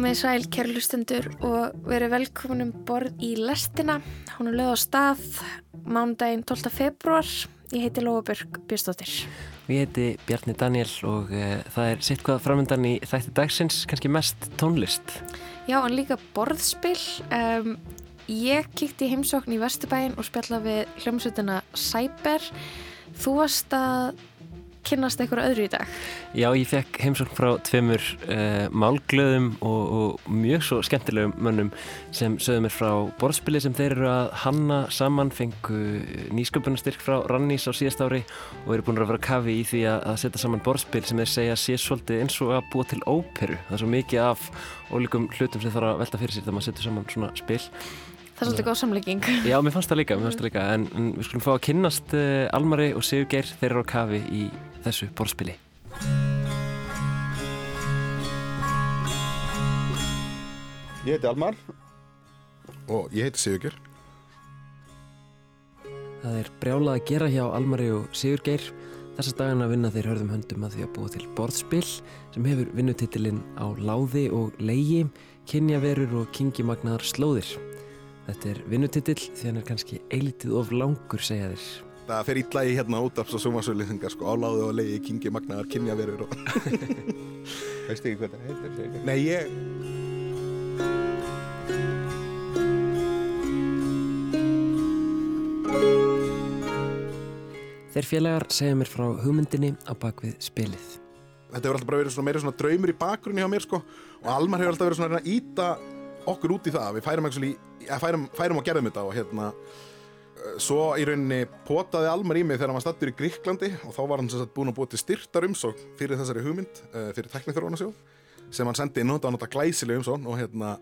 Komið sæl, kæru lustendur og verið velkominum borð í lestina. Hún er lögð á stað mánudaginn 12. februar. Ég heiti Lóabjörg Björnstóttir. Ég heiti Bjarni Daniel og uh, það er sitt hvað framöndan í þætti dagsins, kannski mest tónlist. Já, en líka borðspil. Um, ég kíkti í heimsókn í Vesturbæin og spjalla við hljómsveitina Cyber. Þú varst að kynnast eitthvað öðru í dag. Já, ég fekk heimsókn frá tveimur uh, málglöðum og, og mjög svo skemmtilegum mönnum sem sögðu mér frá borðspili sem þeir eru að hanna saman, fengu nýsköpunastyrk frá Rannís á síðast ári og eru búin að vera kafi í því að, að setja saman borðspil sem þeir segja sé svolítið eins og að búa til óperu. Það er svo mikið af ólíkum hlutum sem þarf að velta fyrir sér þegar maður setja saman svona spil. Það er svolítið góð samlegging. Já, mér fannst það líka, mér fannst það líka, en, en við skulum fá að kynnast uh, Almari og Sigur Geir, þeir eru á kafi í þessu borðspili. Ég heiti Almar og ég heiti Sigurger. Það er brjálað að gera hjá Almari og Sigur Geir. Þessa dagana vinna þeir hörðum höndum að því að búa til borðspil sem hefur vinnutitilinn á láði og leigi, kynjaverur og kingimagnaðar slóðir. Þetta er vinnutitill því hann er kannski eilitið of langur, segja þeir. Það fer ítla í hérna útaps og sumasöluðingar sko, áláðu og leiði, kingi, magnaðar, kynjaverur og... Veistu ekki hvað það heitir? Sigurgeir? Nei, ég... Þeir félagar segja mér frá hugmyndinni á bakvið spilið. Þetta hefur alltaf bara verið svona meira svona draumur í bakgrunni hjá mér sko og Almar hefur alltaf verið svona íta okkur út í það. Við færum, actually, færum, færum og gerðum þetta og hérna eh, svo í rauninni potaði Almar í mig þegar hann var stattur í Gríklandi og þá var hann sem sagt búin að búa til styrtar umsók fyrir þessari hugmynd, uh, fyrir tekniþróunarsjóð sem hann sendi inn og þetta var náttúrulega glæsileg umsókn og hérna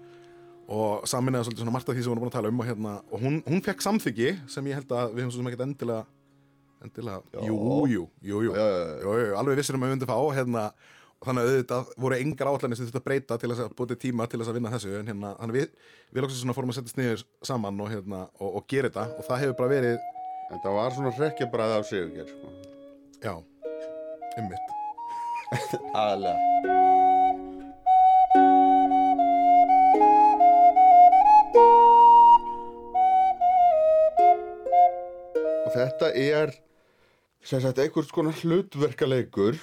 og saminniða svolítið svona margt af því sem við vorum búin að tala um og hérna og hún, hún fekk samþyggi sem ég held að við höfum svo sem ekkert endilega endilega, Já. jú, jú, jú, jú, alveg vissir um að við myndum fá hérna, þannig að auðvitað voru engar áallanir sem þetta breyta til þess að búið til tíma til þess að vinna þessu en hérna, þannig að við, við lóksum svona fórum að setja sniður saman og hérna, og, og gera þetta og það hefur bara verið, En það var svona hrekkja bara af Sigurgeir, sko. já, ummitt Aðalega. Og þetta er sem sagt einhvers konar hlutverkaleikur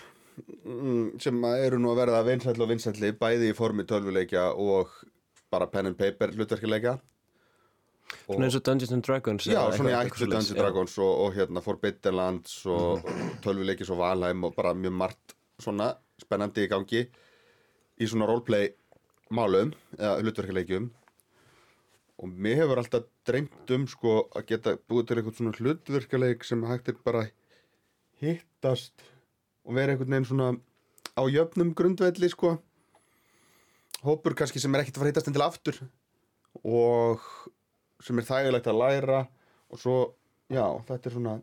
sem að eru nú að verða vinsæll og vinsælli bæði í formi tölvuleikja og bara pen and paper hlutverkaleikja. Svona eins og Dungeons and Dragons. Já, svona í ættu Dungeons svoleiðis, Dragons og, og hérna Forbidden Lands og tölvuleikis og Valheim og bara mjög margt svona spennandi í gangi í svona roleplay málum eða hlutverkaleikjum og mér hefur alltaf dreymt um sko að geta búið til eitthvað svona hlutverkaleik sem hægt er bara hittast og vera einhvern veginn svona á jöfnum grundvelli sko. Hópur kannski sem er ekkert að fara hittast til aftur og sem er þægilegt að læra og svo, já, þetta er svona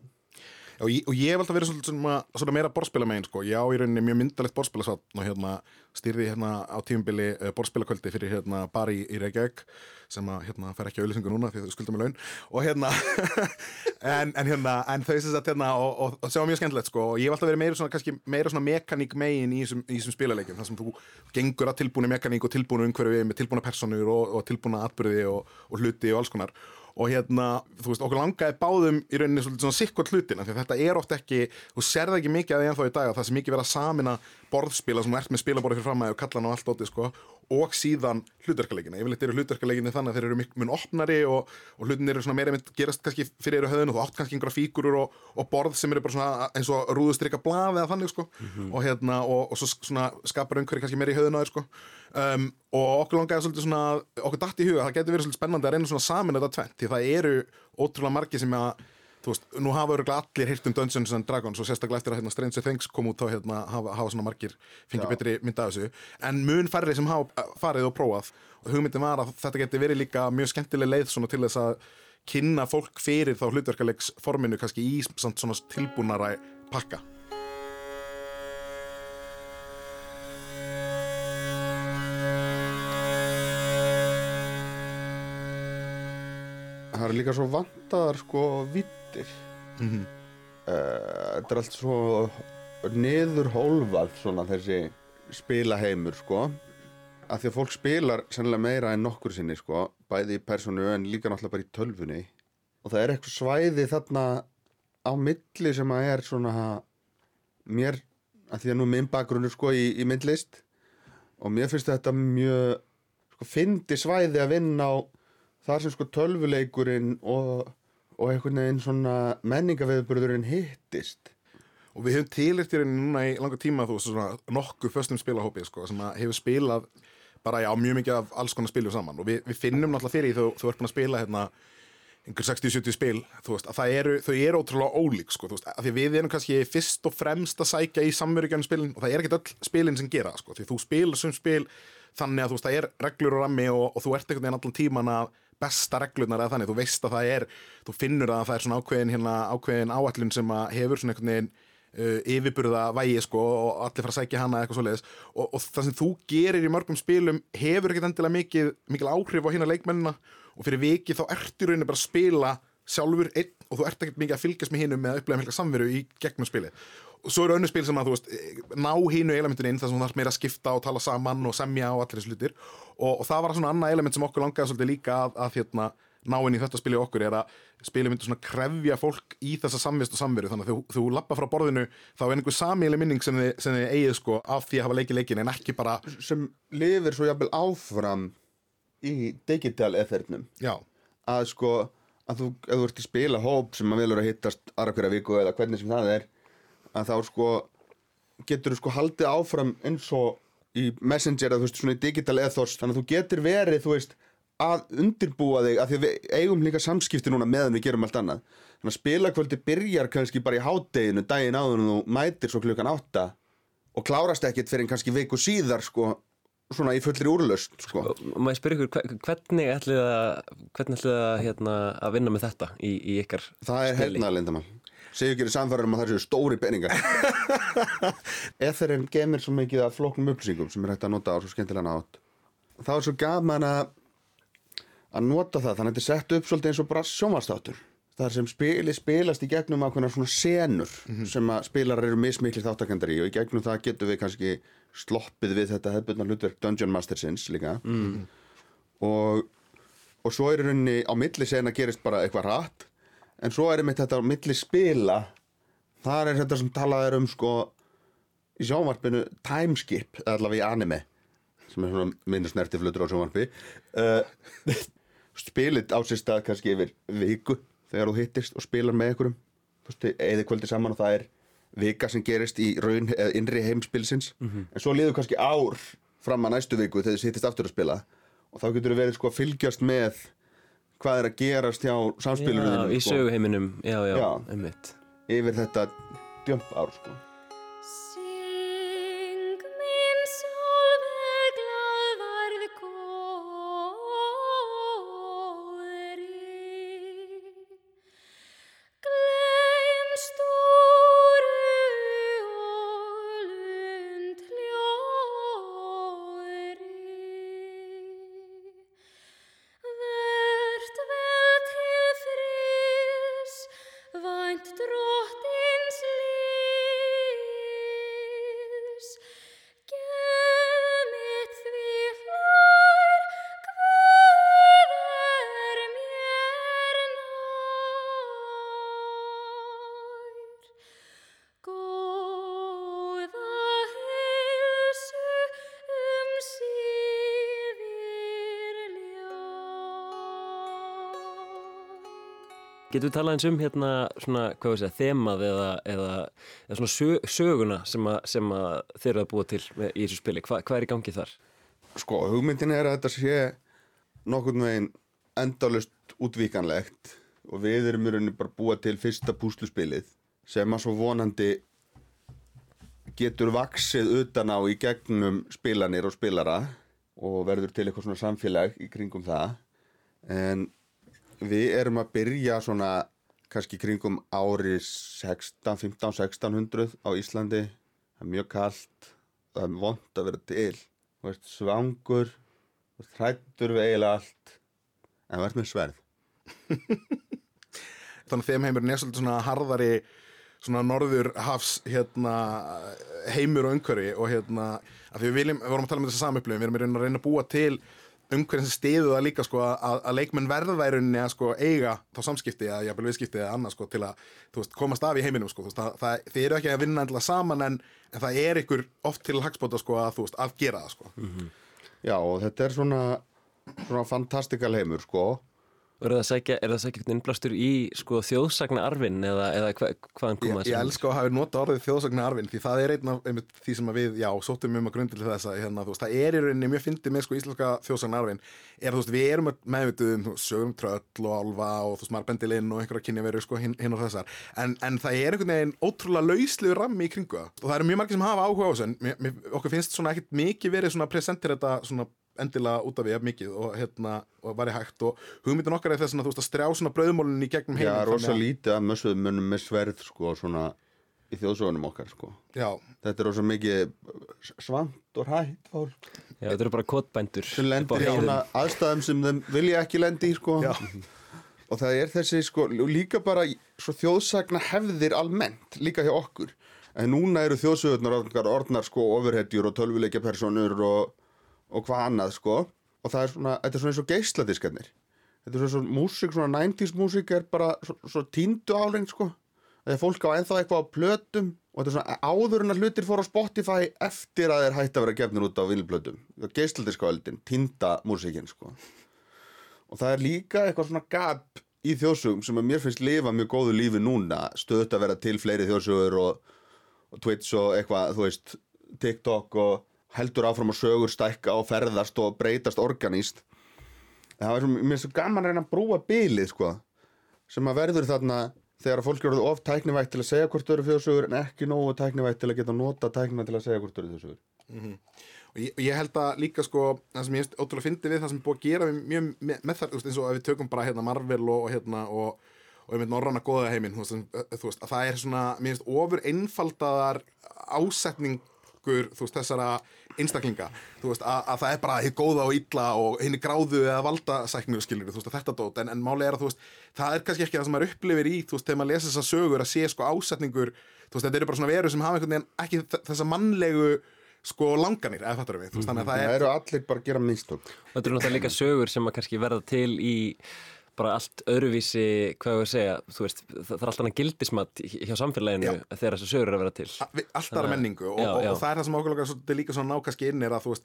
og ég, og ég hef alltaf verið svona, svona, meira borðspilamegin sko. ég á í rauninni mjög myndalegt borðspilasatn og hérna stýrði hérna á tímubili uh, borðspilakvöldi fyrir hérna bara í, í Reykjavík sem að hérna fer ekki auðlýsingu núna því þau skuldum með laun. Og hérna en, en hérna, en þau sem sagt hérna og, og, og sem var mjög skemmtilegt sko. Og ég hef alltaf verið meira svona, kannski meira svona mekaník megin í þessum, spilaleikjum þar sem þú gengur að tilbúinu mekaník og tilbúinu umhverfi með tilbúna personur og, tilbúna atbyrði og hluti og alls konar og hérna, þú veist, okkur langaði báðum í rauninni svolítið svona sikkot hlutina þetta er oft ekki, þú serði ekki mikið að því ennþá í dag að það sem mikið verið að samina borðspila sem ert með spilaborði fyrir framæði og kallan og allt ótið sko og síðan hlutverkaleikina, yfirleitt eru hlutverkaleikina þannig að þeir eru mikið mun opnari og, og hlutin eru svona meira mynd gerast kannski fyrir eru höðun og þú átt kannski einhverja fígurur og, og borð sem eru bara svona eins og rúðustrykka blað eða þannig sko. Og hérna og, og svo svona skapar einhverju kannski meira í höðun á þér sko. Um, og okkur langaði svolítið svona okkur dætt í huga, það getur verið svolítið spennandi að reyna svona samin þetta tvent því það eru ótrúlega margi sem að þú veist, nú hafa öruglega allir heyrt um Dungeons and Dragons og sérstaklega eftir að hérna, Stranger Things kom út þá hérna, hafa, hafa svona margir fengið betri mynd af þessu. En mun færri sem hafa uh, farið og prófað. Og hugmyndin var að þetta geti verið líka mjög skemmtileg leið svona til þess að kynna fólk fyrir þá hlutverkalegs forminu kannski í samt svona tilbúnara pakka það er líka svo vantaðar sko vittir Mhm. uh, þetta er allt svo niður hólfað svona þessi spilaheimur sko. Að því að fólk spilar sennilega meira en nokkur sinni sko, bæði í personu en líka náttúrulega bara í tölvunni. Og það er eitthvað svæði þarna á milli sem að er svona mér, að því að nú minn bakgrunnur sko í, í myndlist. Og mér finnst þetta mjög sko, fyndi svæði að vinna á þar sem sko tölvuleikurinn og, og einhvern veginn svona menningaveðburðurinn hittist. Og við í rauninni núna í langa tíma þú veist svona nokkuð föstum spilahópi sko, sem hefur spilað bara já mjög mikið af alls konar spilum saman. Og við, við finnum náttúrulega fyrir því þú, ert búin að spila hérna einhver 60-70 spil þú veist að það eru, þau eru ótrúlega ólík sko, þú veist, að því við erum kannski fyrst og fremst að sækja í samverjum spilin og það er ekkert öll spilin sem gera sko, því þú spilar sem spil þannig að þú veist það er reglur og rammi og, og þú ert einhvern veginn allan tíman að besta reglurnar eða þannig, þú veist að það er þú finnur að það er svona ákveðin hérna, ákveðin áallun sem að hefur svona einhvern veginn uh, yfirburða vægi sko og allir fara að sækja hana eitthvað svoleiðis. Og, og það sem þú gerir í mörgum spilum hefur ekkert endilega mikið, mikil áhrif á hérna leikmennina. Og fyrir viki þá ertu rauninni bara að spila sjálfur einn og þú ert ekkert mikið að fylgjast með hinum með að upplega samveru í gegnum spili og svo eru önnur spil sem að þú veist ná hínu elementin inn þar sem þú þarf meira að skipta og tala saman og semja og allir þessu hlutir. Og, og það var svona annað element sem okkur langaði svolítið líka að, að hérna, ná inn í þetta spili okkur er að spili myndir svona krefja fólk í þessa samvist og samveru. Þannig að þú, þú lappa frá borðinu þá er einhver samíli minning sem þið, sem þið eigið sko af því að hafa leikið leikin en ekki bara sem lifir svo jafnvel áfram í digital ethernum já, að sko að þú, ef þú ert í spila hóp sem að velur að hittast aðra hverja viku eða hvernig sem það er að þá sko getur þú sko haldið áfram eins og í messenger að þú veist svona í digital ethos. Þannig að þú getur verið þú veist að undirbúa þig að því að við eigum líka samskipti núna meðan við gerum allt annað. Þannig að spilakvöldi byrjar kannski bara í hádeginu daginn áður en þú mætir svo klukkan átta og klárast ekkert fyrir kannski viku síðar sko svona í fullri úrlöst sko. Og maður spyrir ykkur, hve- hvernig ætlið að, hvernig ætlið að, hérna, að vinna með þetta í, í ykkar Það er spili? Segjum ekki samfæður um að það séu stóri peningar. Etherinn gemir svo mikið af flóknum upplýsingum sem er hægt að nota á svo skemmtilega nátt Það er svo gaman að að nota það, þannig að þetta er sett upp svolítið eins og bara sjónvastáttur Það er sem spili spilast í gegnum ákveðna svona senur sem að spilarar eru mismikli þáttakendar í. Og í gegnum það getum við kannski sloppið við þetta hefðbundna hlutverk Dungeon Mastersins líka. Mm. og, og svo er rauninni á milli sena gerist bara eitthvað rætt en svo er þetta á milli spila. Þar er þetta sem talað er um sko í sjónvarpinu timeskip allavega í anime sem er svona minni snerti flutur á sjónvarpi. Uh, spilið á sér stað kannski yfir viku þegar þú hittist og spilar með þú veist, eða kvöldi saman og það er vika sem gerist í raun eða innri heimspilsins. En svo liður kannski ár fram að næstu viku þegar þið sittist aftur að spila og þá getur þú verið sko að fylgjast með hvað er að gerast hjá samspilurinn í sko, söguheiminum, já, já, Já. einmitt. Yfir þetta djömp ár sko Getur við talað eins um hérna svona, hvað við segja, þemað eða, eða, eða svona sög, söguna sem að, sem að þeir eru að búa til í þessu spili, Hva, hvað er í gangi þar? sko hugmyndin er að þetta sé nokkurn veginn endalust útvíkanlegt og við erum í rauninni bara búa til fyrsta púsluspilið sem að svo vonandi getur vaksið utan á í gegnum spilanir og spilara og verður til eitthvað svona samfélag í kringum það en við erum að byrja svona kannski kringum ári 16, 15, 1600 á Íslandi. Það er mjög kalt það er vond að vera til. Þú ert svangur þú ert hrættur við eiginlega allt en þú ert með sverð. Þannig að þeim heimurinn er svolítið svona harðari svona norðurhafs hérna, heimur og umhverfi og hérna, að við viljum, við vorum að tala um þessa samupplifin, við erum að reyna að búa til umhverfin sem stiðu það líka sko, að, að leikmenn rauninni að sko, eiga þá samskipti eða jafnvel viðskipti eða annað sko, til að veist, komast af í heiminum sko, veist, það, það, þið eru ekki að vinna endilega saman en, en það er ykkur oft til hagspóta sko, að, veist, að gera það sko. Já, og þetta er svona, svona fantastikal heimur, sko. Og er það að sækja, er það að sækja einhvern innblástur í sko, þjóðsagna arfin eða, eða hva, hvaðan Ég, koma ég elska að hafa notað orðið þjóðsagna arfin því það er einn af einmitt, því sem að við, já, sóttum um að grundi til þess að hérna, veist, það er í rauninni mjög fyndið með sko íslenska þjóðsagna arfin er þú veist, við erum meðvituð um sögum tröll og álfa og þú veist, maður bendilinn og einhverja kynja veru sko hinn, hinn og þessar. En, en það er einhvern veginn ótrúlega lauslu rammi í kringu og það eru mjög margir sem hafa áhuga á þessu en mér, mér, okkur finnst svona ekkit mikið verið svona presentir þetta svona endilega út af jafn mikið og hérna og væri hægt og hugmyndin okkar er þess að þú veist að strjá svona brauðmólinn í gegnum Já, heiminn rosa lítið að mössuðum munum með sverð, sko, svona í þjóðsögunum okkar, sko. Já, Þetta er rosa mikið svant og hætt fólk Já, þetta eru bara kotbændur sem lendir í svona aðstæðum sem þeim vilja ekki lendi í, sko. Já. Og það er þessi, sko, líka bara svo þjóðsagna hefðir almennt, líka hjá okkur. En núna eru þjóðsögurnar orðnar, sko, ofurhetjur og tölvuleikja personur og, og hvað annað, sko. Og það er svona, þetta er svona eins og geisladiskarnir. Þetta er svona, svona músík, svona 90s músík er bara svo, svo tíndu álengt, sko. Þegar fólk á ennþá eitthvað á plötum og þetta er svona áður en að hlutir fór á Spotify eftir að þeir hætti að vera gefnir út á vinilplötum. Geisladiskaöldin, tínda músíkin, sko og það er líka eitthvað svona gap í þjóðsögum sem að mér finnst lifa mjög góðu lífi núna stöðut að vera til fleiri þjóðsögur og, og Twitch og eitthvað þú veist, TikTok og heldur áfram að sögur stækka og ferðast og breytast organíst það er svo, mér finnst svo gaman að reyna að brúa bilið sko, sem að verður þarna þegar að fólk eru of tæknivægt til að segja hvort þau eru þjóðsögur en ekki nógu tæknivægt til að geta nota tæknina til að segja hvort þau eru þjóðsögur. Og ég, og ég held að líka sko það sem ég ótrúlega fyndi við það sem búið að gera mjög með, með það, eins og ef við tökum bara hérna Marvel og, og hérna og, og einmitt norranna góða heiminn, þú veist, en, þú veist að það er svona, mér finnst ofur einfaldaðar ásetningur þú veist, þessara einstaklinga. Veist, að, að það er bara hitt góða og illa og henni gráðu eða valdasæknu skilur, þú veist, að þetta dót, en, en máli er að veist, það er kannski ekki það sem maður upplifir í þegar maður lesa þessar sögur að sé sko ásetningur þetta eru bara svona veru sem hafa einhvern veginn ekki þessa mannlegu sko langanir, eða fattar við, þannig að það það er eru allir bara að gera mistök. Þetta eru náttúrulega líka sögur sem að kannski verða til í bara allt öðruvísi, hvað ég að segja, þú veist, það, það er alltaf hann gildismat hjá samfélaginu Já. þegar þessu sögur eru að vera til. a- við- allt aðra Þannig að- menningu og, Já, og, já. og það er það sem okkur svolítið líka svona ná kannski inn er að þú veist,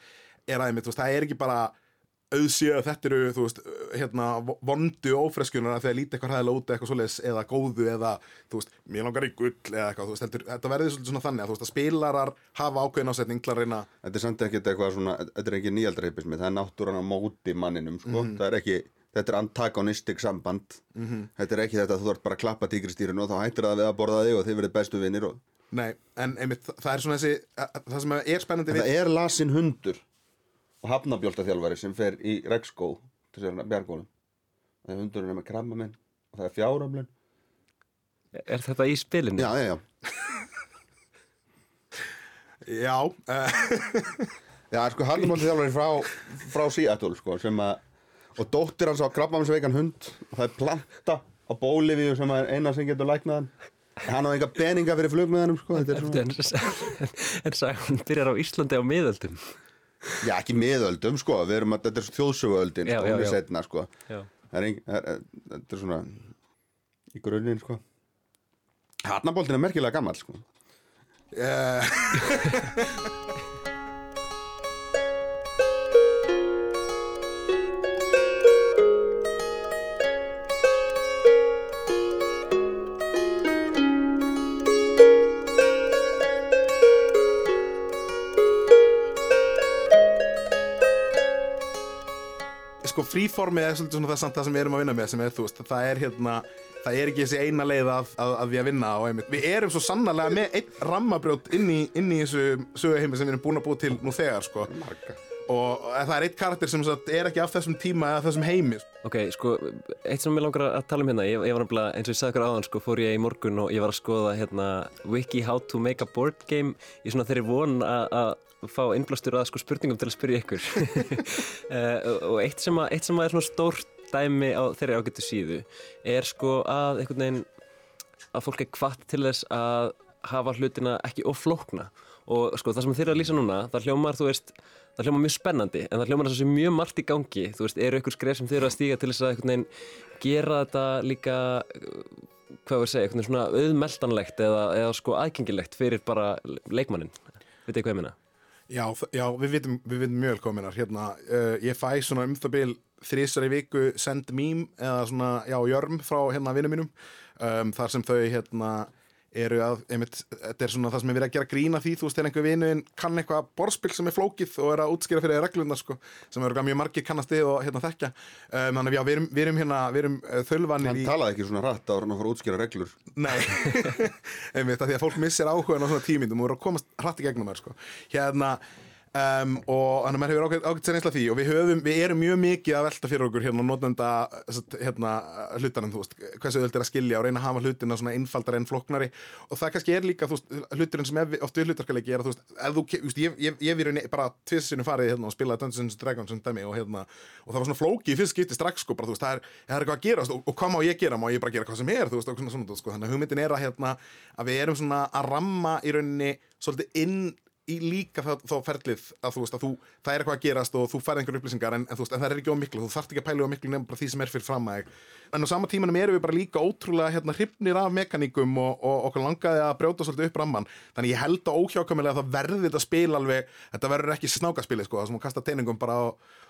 er að einmitt, þú veist, það er ekki bara auðsjöð, þetta eru, þú veist, hérna, vondu ófreskunar þegar lítið eitthvað hæðilega út eitthvað svoleiðis eða góðu eða, þú veist, mér langar í gull eða eitthvað, þú veist, heldur, þetta verður svolítið svona þannig að þú veist, að spilarar hafa ákveðin ásetning til að reyna Þetta er samt ekkert eitthvað svona, þetta er ekki nýjaldarhypismi, það er náttúran á móti manninum, sko. Það er ekki, þetta er antagonistic samband. Þetta er ekki þetta að þú ert bara að klappa tígristýrinu og þá hættir það við að borða þig og þið verið bestu vinnir og... Nei, en einmitt, þa- það er svona þessi, að- að- það sem er spennandi Það við er lasin hundur og hafnabjóltaþjálfari sem fer í regnskó til sér bjargónum. Það er hundurinn er með kramma minn og það er fjáröflun. Er þetta í spilinu? Já, já, já. Já, uh, Já, sko, hafnabjóltaþjálfari frá, frá Seattle, sko, sem að... Og dóttir hans á krabba veikan hund og það er planta á bólifíu sem er eina sem getur læknað hann. Hann á enga peninga fyrir flugmiðanum, sko. Þetta er svona... En, en sagan byrjar á Íslandi á miðöldum. Já, ekki miðöldum, sko, við erum að, þetta er þjóðsöguöldin, sko, sko. Já. Það er, ein, það er, þetta er svona í grunninn, sko. Harnaboltin er merkilega gammal, sko. uh, sko fríformið er svolítið svona það samt það sem við erum að vinna með sem er þú veist, það er hérna það er ekki þessi eina leið að, að, að við að vinna og einmitt, við erum svo sannarlega með einn rammabrjót inn í, inn í þessu söguheimi sem við erum búin að búa til nú þegar sko. Marga. Og það er eitt karakter sem sagt, er ekki af þessum tíma eða þessum heimi Ok, sko, eitt sem ég langar að tala um hérna, ég, ég var nefnilega, eins og ég sagði ykkur áðan, sko, fór ég í morgun og ég var að skoða, hérna, wiki how to make a board game í svona þeirri von að fá innblástur að sko spurningum til að spyrja ykkur. uh, og eitt sem, að, eitt sem er svona stórt dæmi á þeirri ágættu síðu er sko að einhvern veginn að fólk er kvart til þess að hafa hlutina ekki of flókna og sko það sem þeir eru að lýsa núna það hljómar, þú veist, það hljómar mjög spennandi en það hljómar þess að sé mjög margt í gangi. Þú veist, eru ykkur skref sem þeir eru að stíga til þess að einhvern veginn gera þetta líka uh, hvað við segja, einhvern veginn svona auðmeltanlegt eða, eða sko aðgengilegt fyrir bara leikmannin, veit ég hvað ég minna Já, já við vitum, við vitum mjög kominar hérna, uh, ég fæ svona um það bil þrísar í viku send mím eða svona, já, jörm frá hérna vinnum mínum um, þar sem þau hérna eru að, einmitt, þetta er svona það sem er verið að gera grína því, þú veist, þegar einhver vinuinn kann eitthvað borðspil sem er flókið og er að útskýra fyrir reglurnar, sko, sem eru mjög margir kannast við og hérna þekkja, um, þannig að já, við erum, við erum hérna, við erum uh, þölvanir Hann í talaði ekki svona rætt hann að fara að útskýra reglur. Nei, einmitt að því að fólk missir áhugan á svona tímindum og eru að komast hratt í gegnum þær sko. hérna um, og þannig að maður hefur ágætt, sér einslega því. Og við, höfum, við erum mjög mikið að velta fyrir okkur hérna og notenda hérna, hlutanum, þú veist, hversu öll er að skilja og reyna að hafa hlutina svona einfaldar en flóknari. Og það kannski er líka, þú veist, hluturinn sem er oft við hlutarkalegi er að þú veist, þú, veist, ég, ég, ég við bara tvisinu farið hérna og spilaði Dungeons Dragons sem dæmi og hérna, og það var svona flóki í fyrst skipti strax sko, bara veist, það er, það er eitthvað að gerast og, og hvað má ég gera, má ég bara gera hvað sem er? Þú veist, og svona, svona, sko, þannig að hugmyndin er að hérna, að við erum svona að ramma í rauninni svolítið inn í líka þá, þá ferlið að þú veist að þú, það er eitthvað að gerast og þú færði einhver upplýsingar en, en þú veist, en það er ekki á miklu, þú þarft ekki að pæla á miklu nefnum bara því sem er fyrir fram að þig en á sama tímanum erum við bara líka ótrúlega hérna hrifnir af mekaníkum og, og okkur langaði að brjóta svolítið upp ramman þannig ég held að óhjákvæmilega að það verði þetta spil alveg, þetta verður ekki snákaspili sko, það sem að kasta teiningum bara á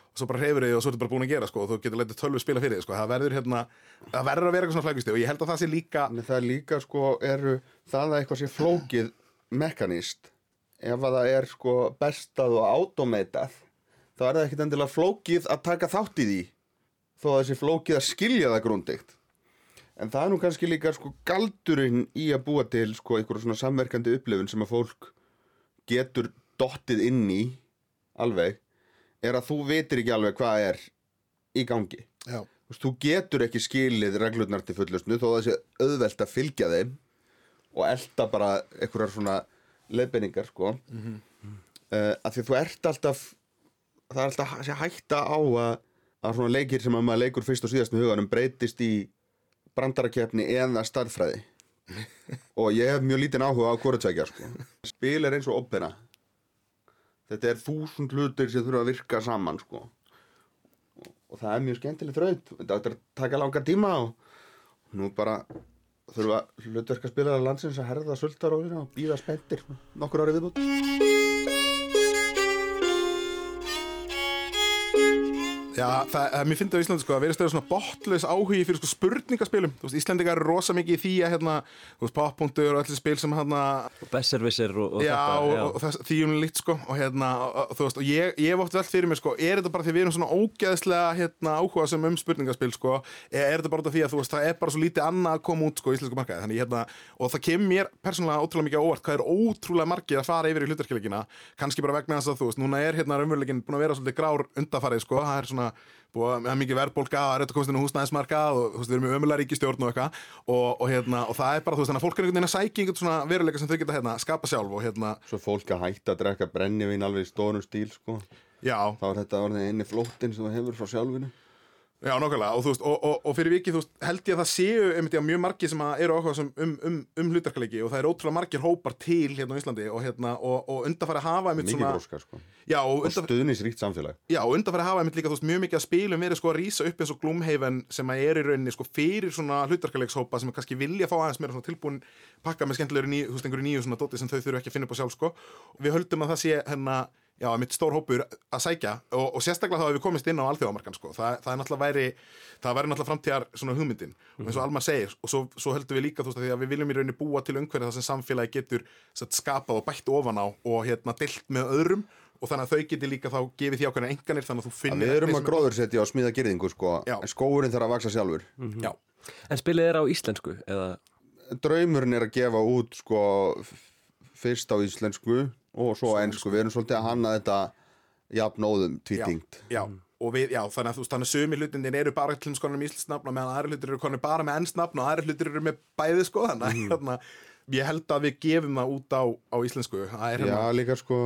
og svo bara hreyfur þig og svo er þetta bara búin að gera sko, og þú getur letið tölvu spila fyrir þig sko. það verður hérna, það verður að vera eitthvað svona flækusti og ég held að það sé líka En það líka sko eru það að eitthvað sé flókið mekanist ef að það er sko bestað og automatað þá er það ekkit endilega flókið að taka þátt í því þó að sé flókið að skilja það grundigt en það er nú kannski líka sko galdurinn í að búa til sko einhverjum svona samverkandi upplifun sem að fólk getur dottið inn í alveg er að þú vitir ekki alveg hvað er í gangi. Já, Þú getur ekki skilið reglurnar til fullustnu þó að sé auðvelt að fylgja þeim og elda bara einhverjar svona leiðbenningar sko mm -hmm. að því að þú ert alltaf það er alltaf að hætta á að, að svona leikir sem að maður leikur fyrst og síðast með huganum breytist í brandarakefni eða starffræði og ég hef mjög lítinn áhuga á hvorutsækja sko. spil er eins og opera þetta er þúsund hlutir sem þurfa að virka saman sko og það er mjög skemmtileg þraut þetta áttur að taka langan tíma og nú bara þurfa hlutverka spilaðar landsins að herða sultaróðina og býða spenntir nokkur ári viðbútt Já, það, það, mér finnst það á Íslandi sko að vera stöður svona botlaus áhugi fyrir sko spurningaspilum. Þú veist, Íslandingar eru rosa mikið í því að hérna, þú veist, poppunktur og allir spil sem hérna Besservisser og, og já, þetta og, og þess, því um líkt sko og hérna, og, og, þú veist, og ég, ég oft velt fyrir mér sko, er þetta bara því við erum svona ógeðslega hérna áhuga sem um spurningaspil sko eða er þetta bara því að þú veist, það er bara svo lítið annað að koma út sko í íslensku markaði, þannig hérna og það kemur mér persónulega ótrúlega mikið óvart hvað er ótrúlega margir að fara yfir í hlutarkilegina kannski bara vegna þess að þú veist, núna er hérna raunverulegin búin að vera svolítið grár undafarið sko, það er svona búið að mikið verðbólka og er þetta komast inn á húsnæðismarkað og þú veist, við erum með ömulega ríkistjórn og eitthvað. Og, og, hérna, og það er bara, þú veist, þannig að fólk er einhvern veginn að sækja einhvern svona veruleika sem þau geta hérna, skapa sjálf og hérna, svo fólk að hætta að drekka brennivín alveg í stórum stíl sko. Já, þá er þetta orðið inni flóttin sem það hefur frá sjálfinu Já, nákvæmlega, og, veist, og, og, og fyrir vikið veist, held ég að það séu einmitt já, mjög margir sem eru áhuga um, um, um, um hlutarkaleiki og það eru ótrúlega margir hópar til hérna á Íslandi og, hérna, og, og undarfæri að hafa einmitt mikið svona bróska sko. Já, og undarfæri stuðnisríkt samfélag. Já, og undanfæri að hafa einmitt líka, veist, mjög mikið að spilum verið sko að rísa upp eins og Gloomhaven sem að er í rauninni sko fyrir svona hlutarkaleikshópa sem kannski vilja fá aðeins meira svona tilbúin pakka með skemmtilegur ný, þú veist, einhverju nýju svona dóti sem þau þurfu ekki að finna upp á sjálf sko. Við höldum að það sé hérna, já, einmitt stór hópur að sækja og, og sérstaklega þá að við komist inn á alþjóðamarkan sko, það, það er náttúrulega væri það væri náttúrulega framtíðar svona hugmyndin. Og eins og Alma segir, og svo, svo höldum við líka þú veist, að því að við viljum í rauninni búa til umhverfið það sem samfélagi getur satt, skapað og bætt ofan á og hérna deilt með öðrum. Og þannig að þau geti líka þá gefið því ákveðna enganir þannig að þú að finnir við erum að gróðursetja og smíða girðingu sko. Já. en skóurinn þarf að vaksa sjálfur. Já, En spilið er á íslensku eða? Draumurinn er að gefa út sko fyrst á íslensku og svo einsku, við erum svolítið að hanna þetta jafnóðum tvítingt já, og við, já, þannig að þú veist, þannig að sumi hlutinir eru bara til um skonum íslensnafn og meðan aðri hlutir eru konur bara með ennsnafn og aðri hlutir eru með bæði sko, þannig að hérna, ég held að við gefum það út á, á íslensku, er Já, hérna líka sko.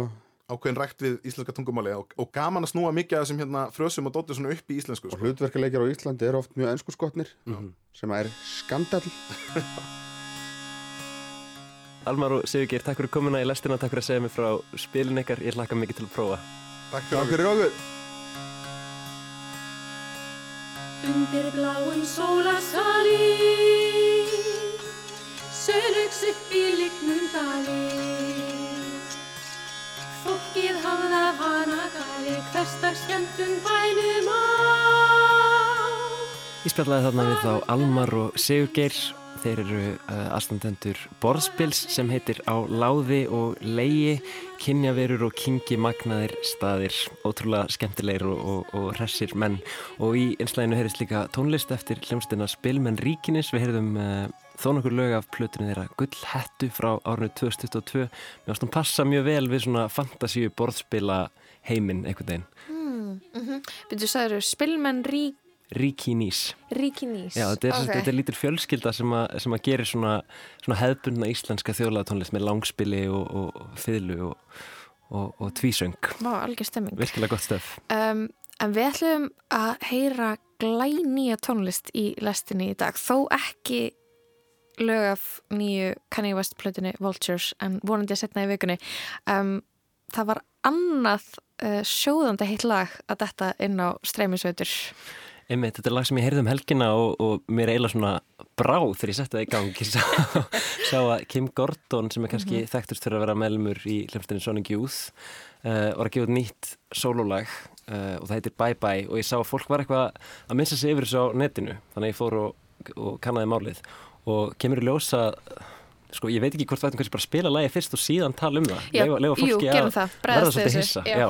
ákveðin rækt við íslenska tungumáli og, og gaman að snúa mikið af þessum hérna frösum og svona upp í íslensku og sko. hlutverkaleikjar á Íslandi eru oft mjög ennsku skotnir sem er skandal Almar og Sigurgeir, takk fyrir komuna í lestina, takk fyrir að segja mig frá spilin ykkar, ég hlakka mikið til að prófa. Takk fyrir okkur Undir bláum sólasali Sörugs upp í lignum dali Fólkið hafða hana gali Hverstags skemmtun bænum á Ég spjallaði þarna við þá Almar og Sigurgeir. Þeir eru uh, aðstandendur borðspils sem heitir Á láði og leigi, kynjaverur og kingi magnaðir staðir, ótrúlega skemmtilegir og, og, og hressir menn. Og í einslæginu heyrðist líka tónlist eftir hljómsdina Spilmenn Ríkinis. Við heyrðum uh, þó nokkur lög af plötunni þeirra Gullhettu frá árinu 2022. Mér varst hún passa mjög vel við svona fantasíu borðspila heiminn einhvern veginn. Byrju, sagður, spilmenn rík, Ríkinís. ríkinís. Já, þetta er, okay. þetta er lítil fjölskylda sem að, sem að gerir svona, svona hefðbundna íslenska þjóðlega tónlist með langspili og, og, og og, og, og tvísöng. Vá, algjör stemming. Virkilega gott stöf. Um, en við ætlum að heyra glænýja tónlist í lestinni í dag, þó ekki lög af nýju Kanye West plötunni Vultures en vonandi að setna í vikunni. Um, það var annað uh, sjóðandi heitt lag að detta inn á streymisveitur. Einmitt, þetta er lag sem ég heyrði um helgina og, og mér er eiginlega svona bráð þegar ég setti það í gang. Ég sá, sá að Kim Gordon sem er kannski mm þekktust fyrir að vera meðlumur í hljómsdæni Sonic Youth uh, var að gefa nýtt sólulag uh, og það heitir Bye Bye. Og ég sá að fólk var eitthvað að missa sig yfir þessu á netinu þannig að ég fór og, og kannaði málið. Og kemur í ljósa sko ég veit ekki hvort það er kannski bara spila lagi fyrst og síðan tala um það. Jú, fólki að verða svolítið hissa. Já.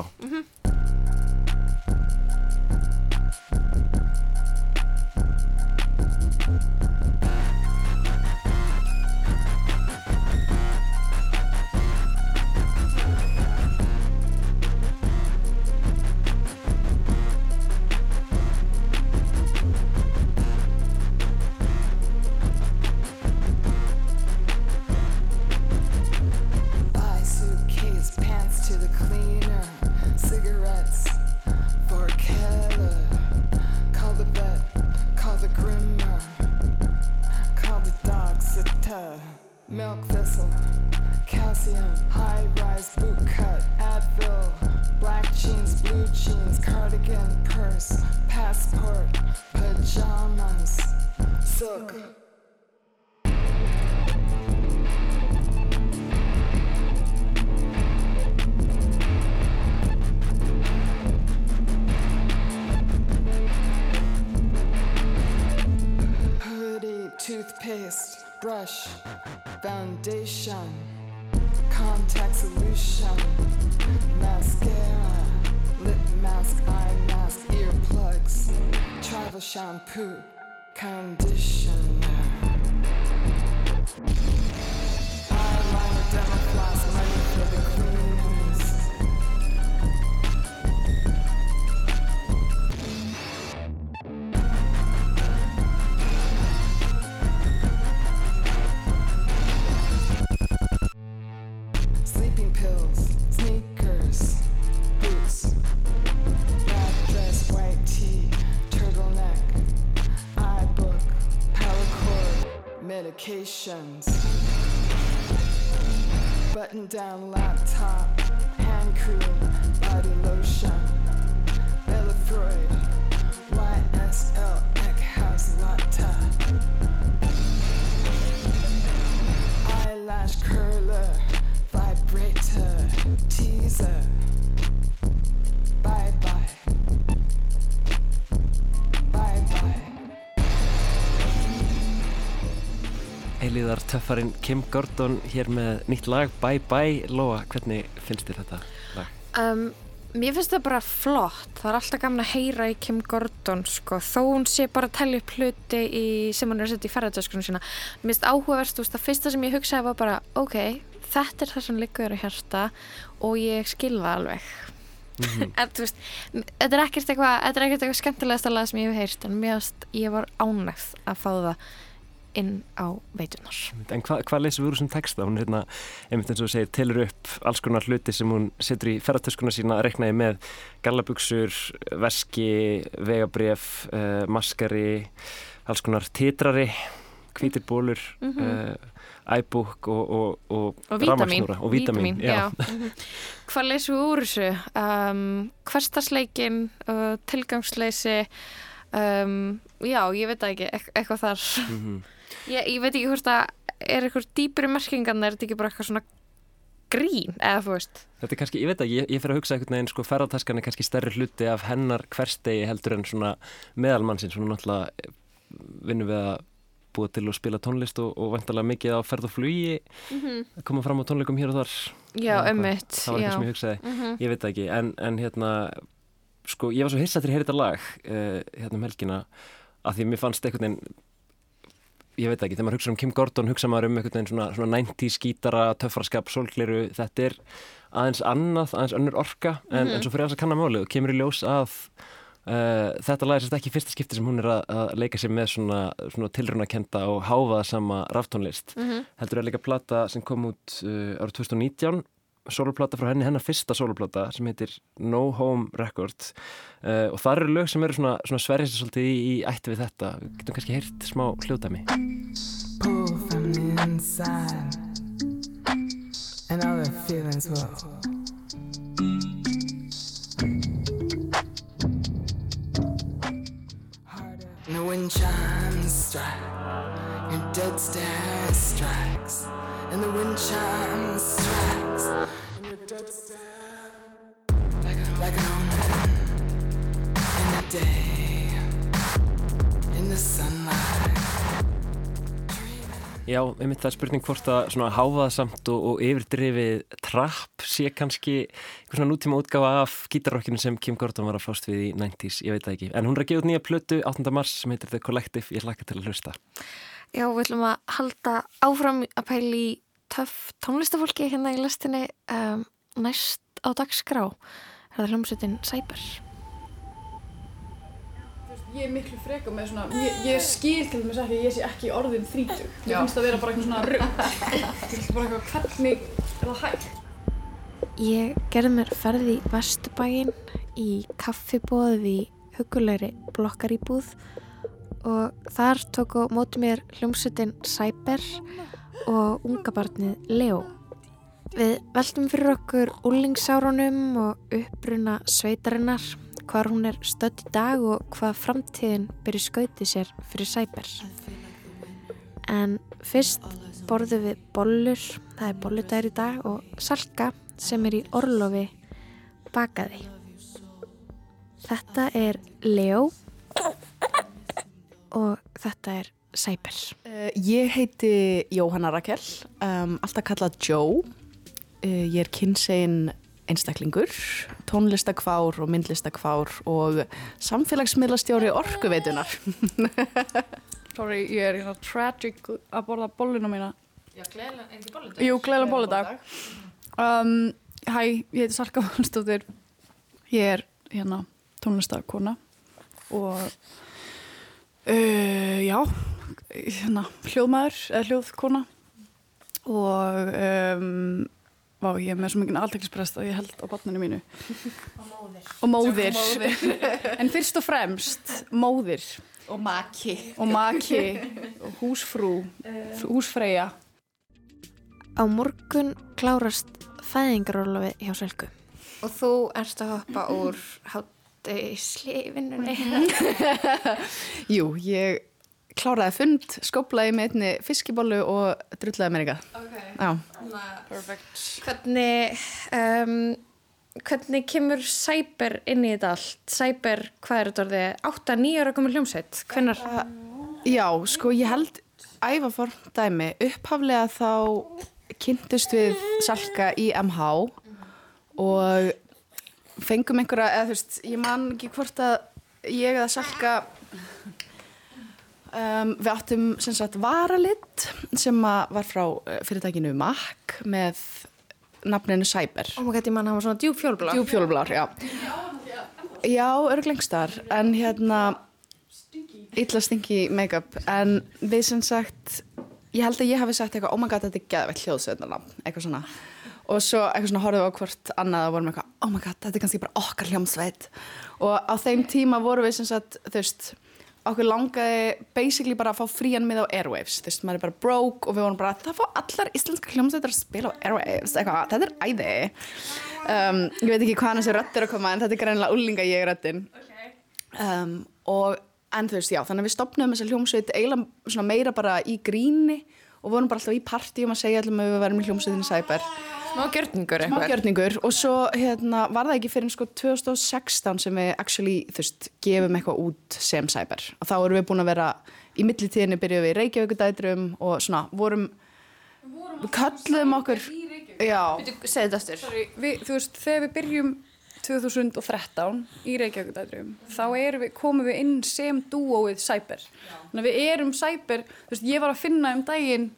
Milk thistle, calcium, high rise boot cut, Advil, black jeans, blue jeans, cardigan, purse, passport, pajamas, silk. Foundation, contact solution, mascara, lip mask, eye mask, earplugs, travel shampoo, conditioner. down low. Töffarinn Kim Gordon hér með nýtt lag Bye Bye Lóa, hvernig finnst þér þetta lag? Um, mér finnst það bara flott. Það er alltaf gaman að heyra í Kim Gordon, sko. Þó hún sé bara að tellja upp hluti í, sem hún er að setja í ferðardöskunum sína. Mér finnst áhugaverst, það fyrsta sem ég hugsaði var bara, ok, þetta er það sem liggur á hjarta og ég skil það alveg. en þú veist, þetta er ekkert eitthvað, þetta er ekkert eitthvað skemmtilegasta lag sem ég hef heyrt, en finnst, ég var ánægð að fá það inn á veitunar. En hva, hvað leysum við úr þessum texta? Hún er hérna, einmitt eins og segir, telur upp alls konar hluti sem hún setur í ferðartöskuna sína að reknaði með gallabuxur, veski, vegabref, uh, maskari, alls konar titrari hvítir bólur uh, iBook og, og, og, Og rafmagnsnúra og vítamin. Mhm. Hvað leysum við úr þessu? Um, hverstasleikin, uh, tilgangsleysi, um, já, ég veit ekki, eit eitthvað þar. Mhm. Ég, ég veit ekki hvort það er eitthvað dýpri merkingan, er þetta ekki bara eitthvað svona grín, eða þú veist. Þetta er kannski, ég veit ekki, ég, ég fyrir að hugsa einhvern veginn sko ferðartaskan er kannski stærri hluti af hennar hverstegi heldur en svona meðalmannsinn, svona náttúrulega vinnum við að búa til og spila tónlist og, og vantarlega mikið á ferð og flugi að koma fram á tónleikum hér og þar. Já, ömmit. það var eitthvað sem ég hugsaði, ég veit ekki en, en hérna, sko ég var svo hissað til að heyra þetta lag uh, hérna um helgina að því mér fannst einhvern veginn ég veit ekki, þegar maður hugsa um Kim Gordon hugsa maður um einhvern veginn svona, svona 90s gítara töffraskap, sólgliru, þetta er aðeins annað, aðeins önnur orka en, en svo fyrir þess að kanna málið og kemur í ljós að uh, þetta lag er sérst ekki fyrsta skipti sem hún er að, að leika sér með svona, svona tilrunakenda og háfaða sama raftónlist heldur er líka plata sem kom út uh, árið 2019 soloplata frá henni, hennar fyrsta soloplata sem heitir No Home Record uh, og það eru lög sem eru svona, svona sverjast svolítið í, í ætti við þetta við getum kannski heyrt smá hljóðdæmi Pull from the inside, and other feelings will. And the wind chimes strike, your dead stare strikes, and the wind chimes strikes, Já, einmitt það er spurning hvort að svona háfaðasamt og, og yfirdrifið trapp sé kannski eitthvað svona nútíma útgáfa af gítarrokkinu sem Kim Gordon var að fást við í 90s, ég veit það ekki. En hún er að gefa út nýja plötu 8. mars sem heitir The Collective, ég hlakka til að hlusta. Já, við ætlum að halda áfram að pæli töff tónlistafólki hérna í listinni um, næst á dagskrá. Er það hljómsveitin Cyber? Ég er miklu freka með svona, ég, ég skil til dæmis ekki, ég sé ekki orðin þrítug. Mér finnst að vera bara eitthvað svona. Ég finnst bara eitthvað, hvernig er það hægt? Ég gerði mér ferð í Vesturbæin í kaffibóð í hugulegri blokkaríbúð og þar tók á móti mér hljómsveitin Cyber og ungabarnið Leo. Við veltum fyrir okkur úlingsárunum og uppruna sveitarinnar, hvar hún er stödd í dag og hvað framtíðin byrju skautið sér fyrir Cyber. En fyrst borðum við bollur, það er bolludagir í dag og salka sem er í orlofi bakaði. Þetta er Leo og þetta er Cyber. Uh, ég heiti Jóhanna Rakel, um, alltaf kallað Joe. Uh, ég er kynsegin einstaklingur, tónlistakvár og myndlistakvár og samfélagsmiðlastjóri orkuveitunar. Sorry, ég er hérna tragic að borða bolluna mína. Já, gleðilega, er ekki bolludag? Jú, gleðilega bolludag. Um, hæ, ég heiti Salka Vansdóttir. Ég er hérna tónlistakona og uh, já, hérna hljóðmaður eða hljóðkona og um, vá, ég er með svo mikið alltækisprest að ég held á barninu mínu. Og móðir. Og móðir. en fyrst og fremst móðir Og maki. og maki og húsfrú, húsfreyja. Á morgun klárast fæðingarólofi hjá Sölku. Og þú ert að hoppa úr hátegislifinunni. Jú, ég kláraði fund, skóplaði með einni fiskibollu og drullaði mér eitthvað. Okay. Já. Perfect. Hvernig, um, hvernig kemur Cyber inn í þetta allt? Cyber, hvað er þetta orðið? 8-9 ára komur hljómsveit. Hvenær? Já, sko ég held ævaform dæmi. Upphaflega þá kynntust við Salka í MH og fengum einhverja, eða þú veist, ég man ekki hvort að ég eða Salka um, við áttum sem sagt varalit sem að var frá eh, fyrirtækinu MAC með nafninu Cyber. Ó maður gæti mann, hann var svona djúb fjólblá. Djúpfjólublár, já. Já, örglengstar, en hérna illa stingi make-up, en við sem sagt, ég held að ég hafi sagt eitthvað, oh my god, þetta er geðveitt hljóðsveitarnafn, eitthvað svona. Og svo eitthvað svona horfðum við á hvort annað og vorum eitthvað, oh my god, þetta er kannski bara okkar hljómsveit. Og á þeim tíma vorum við sem sagt, þú veist, okkur langaði basically bara að fá frían með á Airwaves. Þú veist, maður er bara broke og við vorum bara það fá allar íslenska hljómsveitar að spila á Airwaves. Eitthvað, þetta er æði. Um, ég veit ekki hvaðan þessi rödd er að koma en þetta er greinilega úlinga ég röddin. Um, og en þú veist, já, þannig að við stopnum þessa hljómsveit eiginlega meira bara í gríni og vorum bara alltaf í partíum að segja allum að við verðum í hljómsveitinni Sæber Smá gjörningur smá gjörningur. Og svo hérna, var það ekki fyrir sko 2016 sem við actually, þú veist, gefum eitthvað út sem Sæber og þá erum við búin að vera í millitíðinni byrjuðum við í Reykjavíkudætrum og svona vorum við kölluðum okkur já, Sorry, við, þú veist, þegar við byrjum 2013 í Reykjavíkudætrum þá erum við, komum við inn sem dúóið Cyber. Við erum Cyber, þú veist, ég var að finna um daginn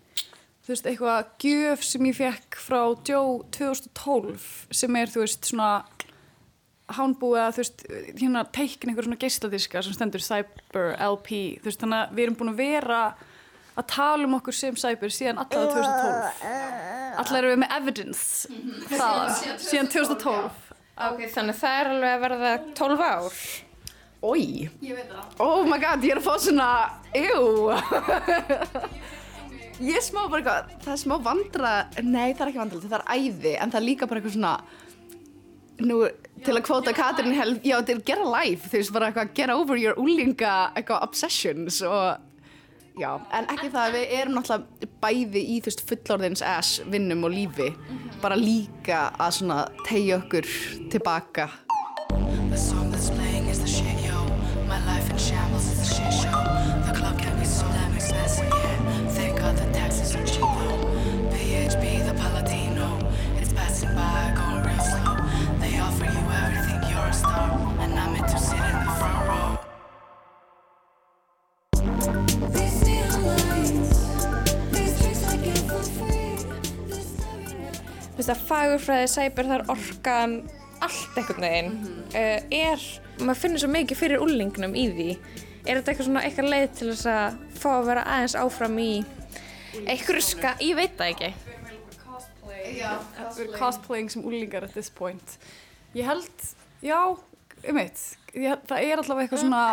þú veist, eitthvað gjöf sem ég fekk frá Joe 2012 sem er, þú veist, svona hánbúið að, þú veist, hérna teikna einhver svona geisladiska sem stendur Cyber LP, þú veist, þannig að við erum búin að vera að tala um okkur sem Cyber síðan allavega 2012 allavega erum við með evidence það, síðan 2012 Ok, þannig það er alveg að verða 12 ár. Oi oh my god, ég er að fá svona ew ég er smá bara eitthvað það er smá vandra, nei það er ekki vandra það er æði, en það er líka bara eitthvað svona nú, til að kvóta Katrin hel, já, til að gera life þú veist, bara eitthvað, get over your úlinga eitthvað obsessions og já, en ekki það, að við erum náttúrulega bæði í þú veist fullorðins ass vinnum og lífi, bara líka að svona tegja okkur tilbaka veist að fagurfræði, sæber, þar orkan allt einhvern veginn. Uh, er, maður finnir svo mikið fyrir úlingnum í því. Er þetta eitthvað svona eitthvað leið til þess að fá að vera aðeins áfram í einhverju ska, ég veit það ekki. Við erum cosplaying sem úlingar at this point. Ég held, já, um eitt, það er allavega eitthvað svona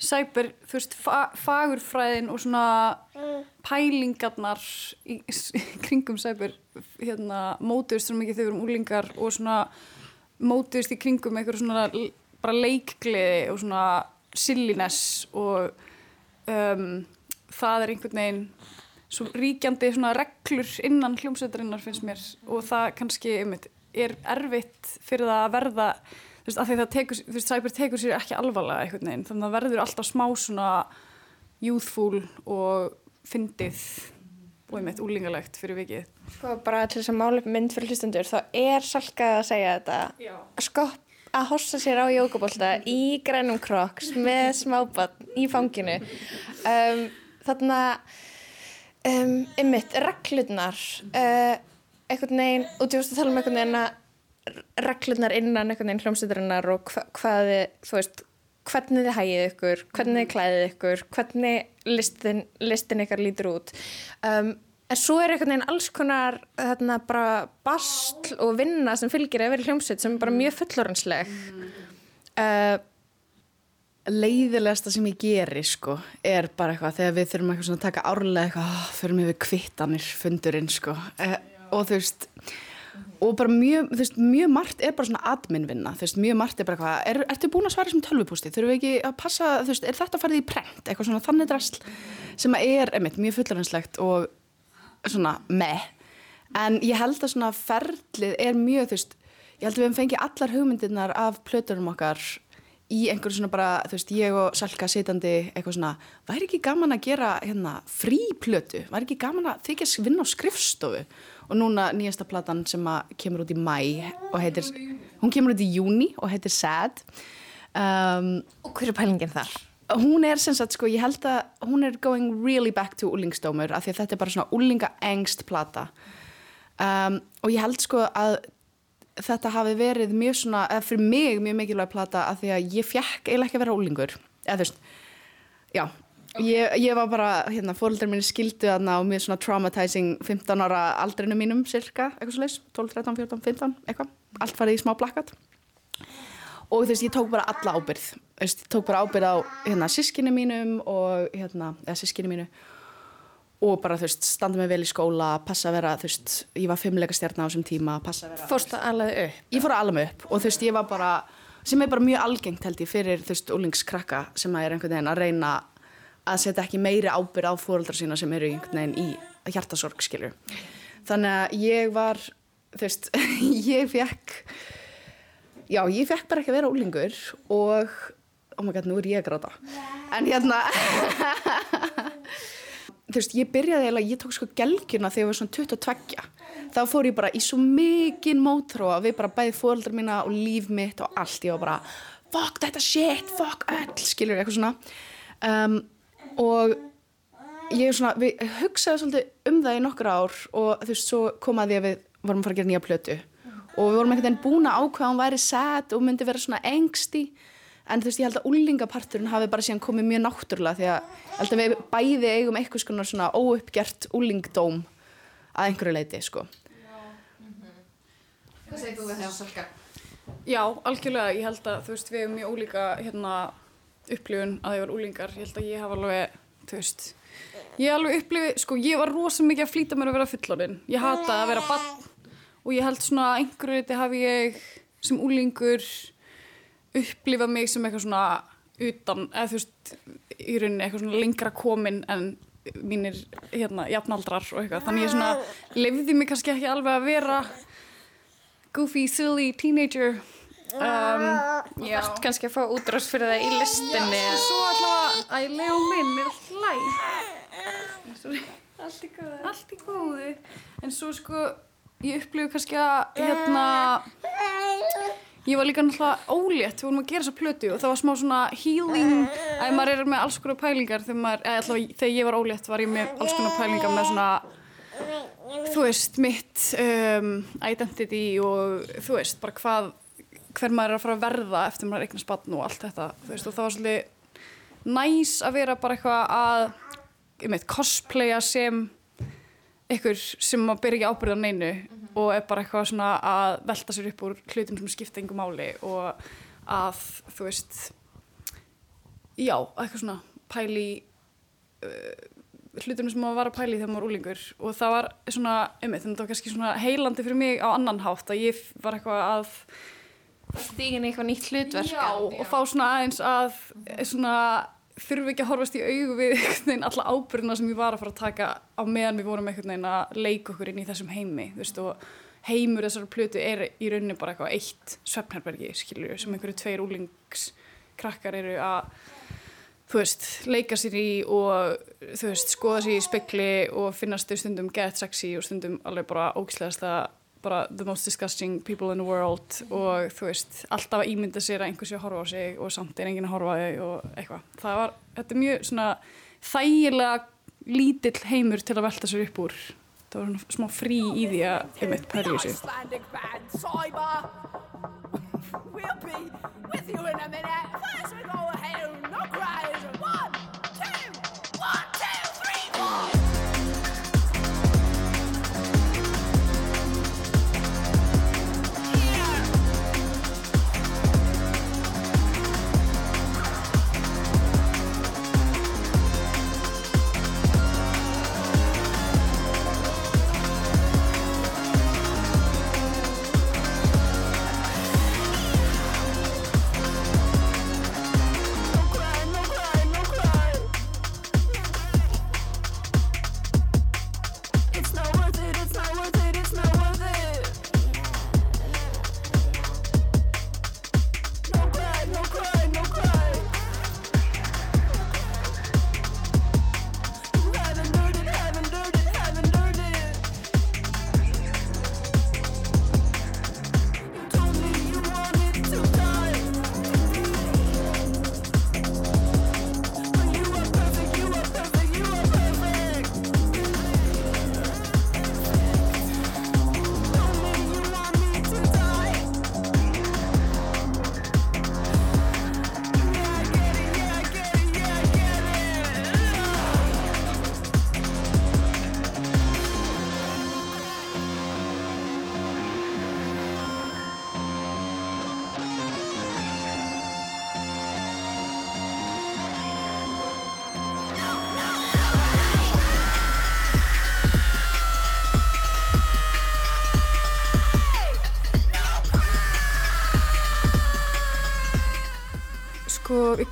cyber, þú veist, fa fagurfræðin og svona pælingarnar í, kringum cyber, hérna, mótuðist mikið þegar við erum úlingar og svona mótuðist í kringum eitthvað svona bara leikgleði og svona silliness og um, það er einhvern veginn svo ríkjandi svona reglur innan hljómsveitarinnar finnst mér. Og það kannski einmitt, er erfitt fyrir það að verða þú veist, af því það tekur, þú veist, Cyber tekur sér ekki alvarlega einhvern veginn, þannig að það verður alltaf smá svona youthful og fyndið og einmitt úlingalegt fyrir vikið. Sko bara til þess að mála upp mynd fyrir hlustendur þá er salkað að segja þetta Já. skopp að hossa sér á jókabólta í grænum kroks með smábann í fanginu um, þarna um, ymmit, reglurnar uh, einhvern veginn, og þú veist að tala um einhvern veginn að reglurnar innan einhvern veginn hljómsveitarinnar og hva, hvað þið, þú veist hvernig þið hægið ykkur, hvernig þið klæðið ykkur hvernig listin, listin ykkar lítur út. Um, en svo er einhvern veginn alls konar þarna bara bastl og vinna sem fylgir að vera hljómsveit sem er bara mjög fullorensleg uh, leiðilegasta sem ég geri sko er bara eitthvað þegar við þurfum eitthvað svona að taka árlega eitthvað, oh, förum við kvittanir fundurinn sko. Eh, og þú veist og bara mjög, þú veist, mjög margt er bara svona adminvinna, þú veist, mjög margt er bara eitthvað er, ertu búin að svara sem tölvupústi, þurfum við ekki að passa, þú veist, er þetta farið í prent? Eitthvað svona þannig drasl sem að er, einmitt, mjög fullarinnslegt og svona meh. En ég held að svona ferlið er mjög, þú veist, ég held að við hefum fengið allar hugmyndirnar af plöturum okkar í einhverju svona bara, þú veist, ég og Salka sitandi eitthvað svona, væri ekki gaman að gera hérna frí plötu, væri ekki gaman að þykja vinna á skrifstofu og núna nýjasta platan sem kemur út í mæ og heitir, hún kemur út í júni og heitir Sad. Um, og hver er pælingin þar? hún er sem sagt sko, ég held að hún er going really back to úlingsdómur af því að þetta er bara svona úlinga engst plata. Um, og ég held sko að þetta hafi verið mjög svona, eða fyrir mig mjög mikilvæg plata af því að ég fjekk eiginlega ekki að vera úlingur eða þú veist, já ég, ég var bara, hérna, fóröldar minni skildu þarna og mjög svona traumatizing 15 ára aldrinu mínum cirka, eitthvað svo leis 12, 13, 14, 15, eitthvað, allt farið í smá blakkat og þú veist, ég tók bara alla ábyrð þú veist, ég tók bara ábyrð á hérna, sískinu mínum og hérna, eða sískinu mínu. Og bara, þú veist, standa mig vel í skóla passa að vera, þú veist, ég var fimmleika stjarna á þessum tíma, passa að vera Fórst það alveg upp? ég fór að ala mig upp og þú veist, ég var bara sem er bara mjög algengt held ég fyrir þú veist, úlingskrakka sem að er einhvern veginn að reyna að setja ekki meiri ábyrð á fóreldra sína sem eru einhvern veginn í hjartasorg, skilur þannig að ég var þú veist, ég fekk já, ég fekk bara ekki að vera úlingur og, oh my god, nú er ég að gráta. En hérna þú veist, ég byrjaði eiginlega, ég tók sko gelgjuna þegar ég var svona 22 þá fór ég bara í svo mikinn mótróa við bara bæði fóreldrar mína og líf mitt og allt, ég var bara fuck þetta shit, fuck öll, skilur eitthvað svona. Um, og ég svona, við hugsaði svolítið um það í nokkur ár og þú veist, svo kom að því að við vorum að fara að gera nýja plötu og við vorum einhvern veginn búin að ákveða að hún væri sad og myndi vera svona engsti en þú veist, ég held að úlingaparturinn hafi bara síðan komið mjög náttúrulega því að ég held að við bæði eigum eitthvað svona, svona óuppgert úlingdóm að einhverju leiti, sko. Hvað segir þú við þegar Salka? Já, algjörlega, ég held að þú veist, við hefum mjög ólíka hérna, upplifun að ég var úlingar, ég held að ég hafa alveg, þú veist, ég alveg upplifi, sko, ég var rosa mikið að flýta mér að vera fullorinn, ég hataði að vera bann og ég held svona að einhverju leiti hafi ég sem úlingur upplifað mig sem eitthvað svona utan, eða þú veist, í rauninni eitthvað svona lengra komin en mínir, hérna, jafnaldrar og eitthvað, þannig ég svona lefði mig kannski ekki alveg að vera goofy, silly teenager um, já. Varst kannski að fá útrás fyrir það í listinni? og svo allavega, æ, Leo minn er allt læg allt í góðu. Allt í góðu. En svo sko, ég upplifu kannski að hérna ég var líka náttúrulega ólétt við vorum að gera þessa plötu og það var smá svona healing að maður er með alls konar pælingar. Þegar, maður, eða allavega þegar ég var ólétt var ég með alls konar pælingar með svona þú veist, mitt um, identity og þú veist, bara hvað hver maður er að fara að verða eftir maður eignast barn og allt þetta, veist, og það var svolítið næs að vera bara eitthvað að ég veit, cosplaya sem ykkur sem maður ber ekki ábyrð á neinu og er bara eitthvað svona að velta sér upp úr hlutum sem skipta yngur máli og að, þú veist já, eitthvað svona pæli uh, hlutum sem maður var að pæli þegar maður var úlingur og það var svona, um að það var kannski svona heilandi fyrir mig á annan hátt að ég var eitthvað að Stígin í eitthvað nýtt hlutverk? Já, og fá svona aðeins að svona, þurfi ekki að horfast í augu við alla ábyrðina sem ég var að fara að taka á meðan við vorum einhvern veginn að leika okkur inn í þessum heimi, veist, og heimur þessar plötu er í rauninni bara eitthvað eitt svefnherbergi, skilur sem einhverju tveir úlingskrakkar eru að veist, leika sér í og veist, skoða sér í spekli og finnast þau stundum get sexy og stundum alveg bara ógislegasta bara the most disgusting people in the world og þú veist, alltaf að ímynda sér að einhversi að horfa á sig og samt er enginn að horfa á þau og eitthvað. Það var, þetta er mjög svona þægilega lítill heimur til að velta sér upp úr. Það var svona smá frí í því að um eitt pæri í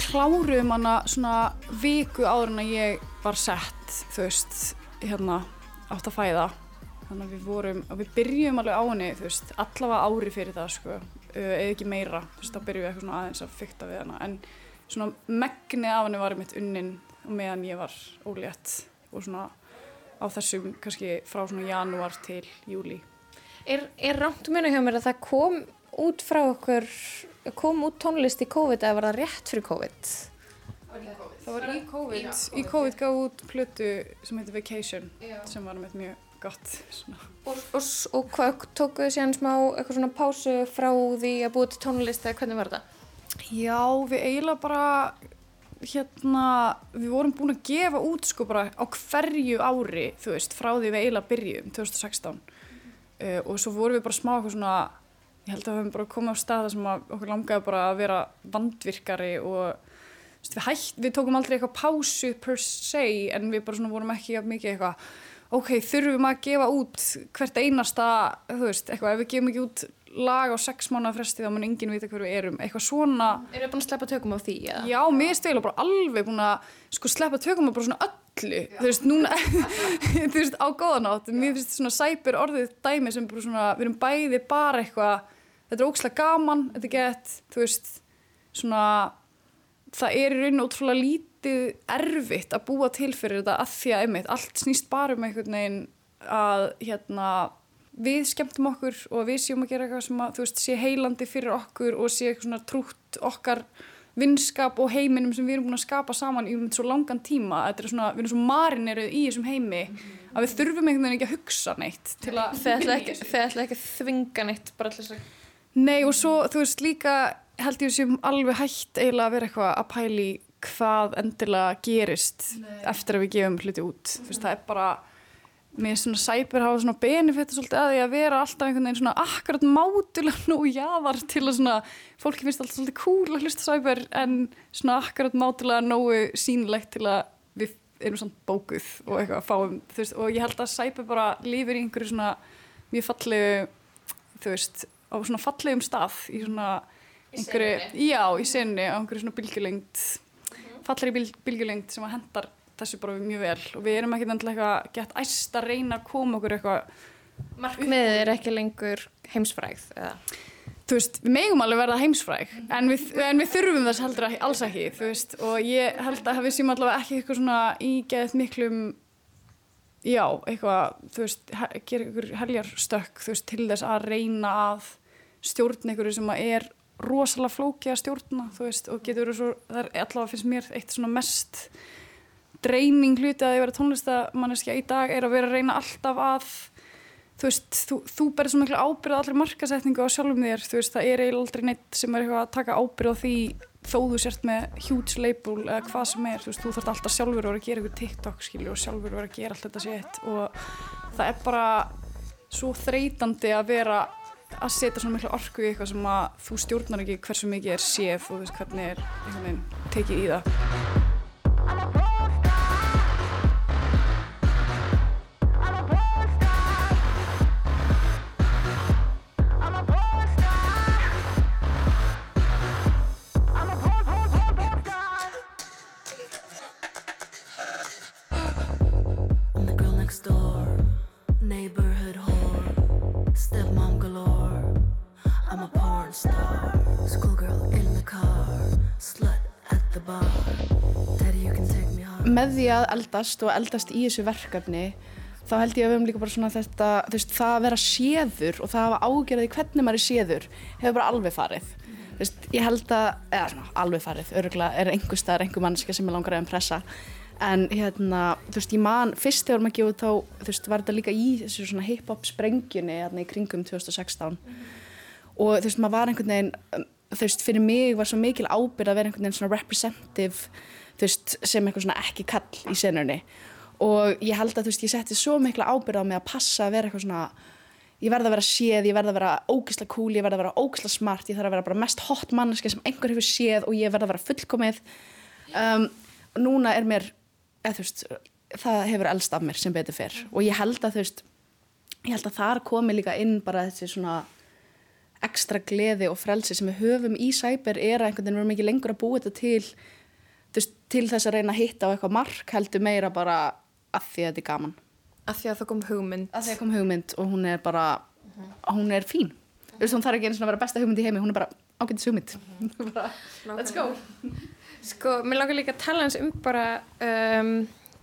kláruðum hana svona viku áður en að ég var sett, þú veist, hérna, átt að fæða. Þannig að við vorum, að við byrjum alveg á henni, þú veist, allavega ári fyrir það, sko, eða ekki meira, þú veist, þá byrjum við eitthvað svona aðeins að fykta við hana. En svona megnið af henni var mitt unnin og meðan ég var ólétt og svona á þessum kannski frá svona janúar til júli. Er, er rámt muni hjá mér að það kom út frá okkur, kom út tónlist í COVID eða var það rétt fyrir COVID? Það var í COVID, í COVID gaf út plötu sem heitir Vacation sem var með mjög gott svona. Og, og, og hvað tókuðu síðan smá eitthvað svona pásu frá því að búið til tónlist eða hvernig var það? Já, við eiginlega bara hérna, við vorum búin að gefa út sko bara á hverju ári, þú veist, frá því við eiginlega byrjum 2016 uh, og svo vorum við bara smá eitthvað svona ég held að við höfum bara komið á staða sem að okkur langaði bara að vera vandvirkari og veist, við, hætt, við tókum aldrei eitthvað pásu per se en við bara vorum ekki mikið eitthvað ok, þurfum að gefa út hvert einasta, þú veist, eitthvað ef við gefum ekki út lag á sex mánuða fresti þá mun enginn vita hver við erum, eitthvað svona Eru þið búin að sleppa tökum á því? eða? Já, mér er stegla bara alveg búin að sko sleppa tökum á bara svona öllu þú veist, núna þú veist, á góðanátt, mér finnst svona sæpir orðið dæmi sem bara svona, við erum bæði bara eitthvað, þetta er ókslega gaman þetta er gett, þú veist svona, það er í rauninu ótrúlega lítið erfitt að búa til fyrir þetta að því að einmitt, allt snýst bara um einhvern veginn að hérna við skemmtum okkur og við séum að gera eitthvað sem að, þú veist, sé heilandi fyrir okkur og sé eitthvað svona trútt okkar vinskap og heiminum sem við erum búin að skapa saman í um svo langan tíma. Þetta er svona, við erum svo marineruð í þessum heimi að við þurfum einhvern veginn ekki að hugsa neitt til að Þið ætla ekki, ekki að þvinga neitt bara þess að... Nei og svo, þú veist, líka held ég sem alveg hægt eiginlega að vera eitthvað að pæli hvað endilega gerist eftir að við gefum hluti út. Þú veist, það er bara, er svona sæpir hafa svona benefita svolítið að því að vera alltaf einhvern veginn svona akkurat mátulega nú jáðar til að svona, fólki finnst alltaf svolítið cool að hlusta sæpir en svona akkurat mátulega nógu sýnilegt til að við erum svona bókuð og eitthvað fáum, þú veist, og ég held að sæpir bara lifir í einhverju svona mjög fallegu, þú veist, á svona fallegum stað í svona einhverju, já, í sinni á einhverju svona bylgjulengt fallegri bil, bylgjulengt sem að hendar þessu bara mjög vel. Og við erum ekkert endilega eitthvað gett æst að reyna að koma okkur eitthvað Markmiðið er ekki lengur heimsfrægð eða... þú veist, við megum alveg verða heimsfræg en við, en við þurfum þess heldur alls ekki þú veist, og ég held að við séum allavega ekki eitthvað svona ígeðið miklum já, eitthvað þú veist, gera ykkur heljarstökk þú veist, til þess að reyna að stjórna ykkur sem að er rosalega flókið að stjórna, þú veist og getur verið svo, það er allavega finnst mér eitt svona mest dreyning hluti að ég vera tónlistamanneskja í dag er að vera að reyna alltaf að þú veist, þú, þú berið svo miklu ábyrð á allri markasetningu á sjálfum þér þú veist, það er eiginlega aldrei neitt sem er eitthvað að taka ábyrð á því þó þú sért með huge label eða hvað sem er þú veist, þú þarf alltaf sjálfur að vera að gera eitthvað TikTok skilju og sjálfur að vera að gera allt þetta sétt og það er bara svo þreytandi að vera að setja svona miklu orku í eitthvað sem að þú stjórnar ekki hversu mikið er séð og þú veist hvernig er tekið í það með því að eldast og eldast í þessu verkefni þá held ég að við höfum líka bara svona þetta veist, það að vera séður og það að hafa ágjörði hvernig maður er séður hefur bara alveg farið. Þú veist, ég held að, eða svona alveg farið öruglega er einhver staðar einhver mannska sem er langar að impressa. En hérna, þú veist, ég man fyrst þegar maður gefið þá, þú veist, var þetta líka í þessu svona hip-hop sprengjunni hérna í kringum 2016 og þú veist, maður var einhvern veginn um, þú veist, fyrir mig var svo mikil ábyrgð að vera einhvern veginn svona representative veist, sem eitthvað svona ekki kall í senunni. Og ég held að veist, ég setti svo mikla ábyrgð á mig að passa að vera eitthvað svona ég verð að vera séð, ég verð að vera ógislega cool, ég verð að vera ógislega smart, ég þarf að vera bara mest hot manneska sem einhver hefur séð og ég verð að vera fullkomið. Um, núna er mér þú veist, það hefur elst af mér sem betur fyrr. Og ég held að ég held að þar komi líka inn bara þessi svona ekstra gleði og frelsi sem við höfum í cyber er að einhvern veginn við erum ekki lengur að búa þetta til veist, til þess að reyna að hitta á eitthvað mark heldur meira bara að því að þetta er gaman. Af því að það kom hugmynd. að því að kom hugmynd og hún er bara hún er fín. Þú veist, hún þarf ekki eins og að vera besta hugmynd í heimi hún er bara ágætis hugmynd. Bara, let's go. Sko, mér langar líka að tala hans um bara um,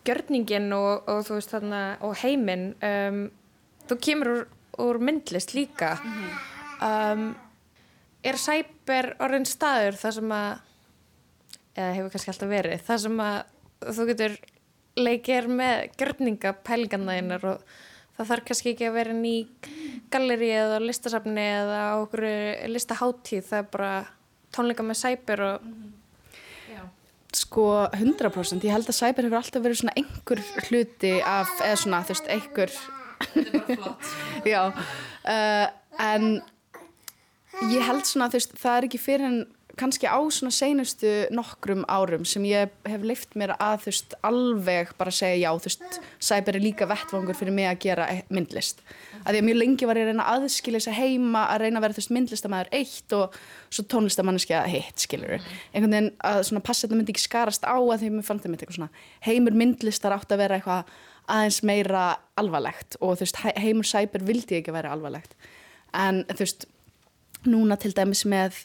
gjörningin og, og þú veist þarna og heiminn. Um, þú kemur úr, úr myndlist líka. Um, er sæper orðin staður þar sem að eða hefur kannski alltaf verið. Þar sem að þú getur leikir með gjörningapælganæðinar og það þarf kannski ekki að vera ný galleri eða listasafni eða á okkur listaháttíð það er bara tónleika með sæper og sko 100% ég held að cyber hefur alltaf verið svona einhver hluti af, eða svona þú veist, einhver þetta er bara flott. Já, uh, en ég held svona þú veist, það er ekki fyrir en kannski á svona seinustu nokkrum árum sem ég hef leift mér að þú veist, alveg bara segja já. Þú veist, cyber er líka vettvangur fyrir mig að gera e- myndlist. Að því að mjög lengi var ég að reyna að aðskilja þess að heima að reyna að vera þú veist myndlistamæður eitt og svo tónlistamanneskja hitt skilur einhvern veginn að svona passa þetta myndi ekki skarast á að því mér fannst þetta eitthvað svona heimur myndlistar átt að vera eitthvað aðeins meira alvarlegt og þú veist he- heimur cyber vildi ekki vera alvarlegt. En þú veist núna til dæmis með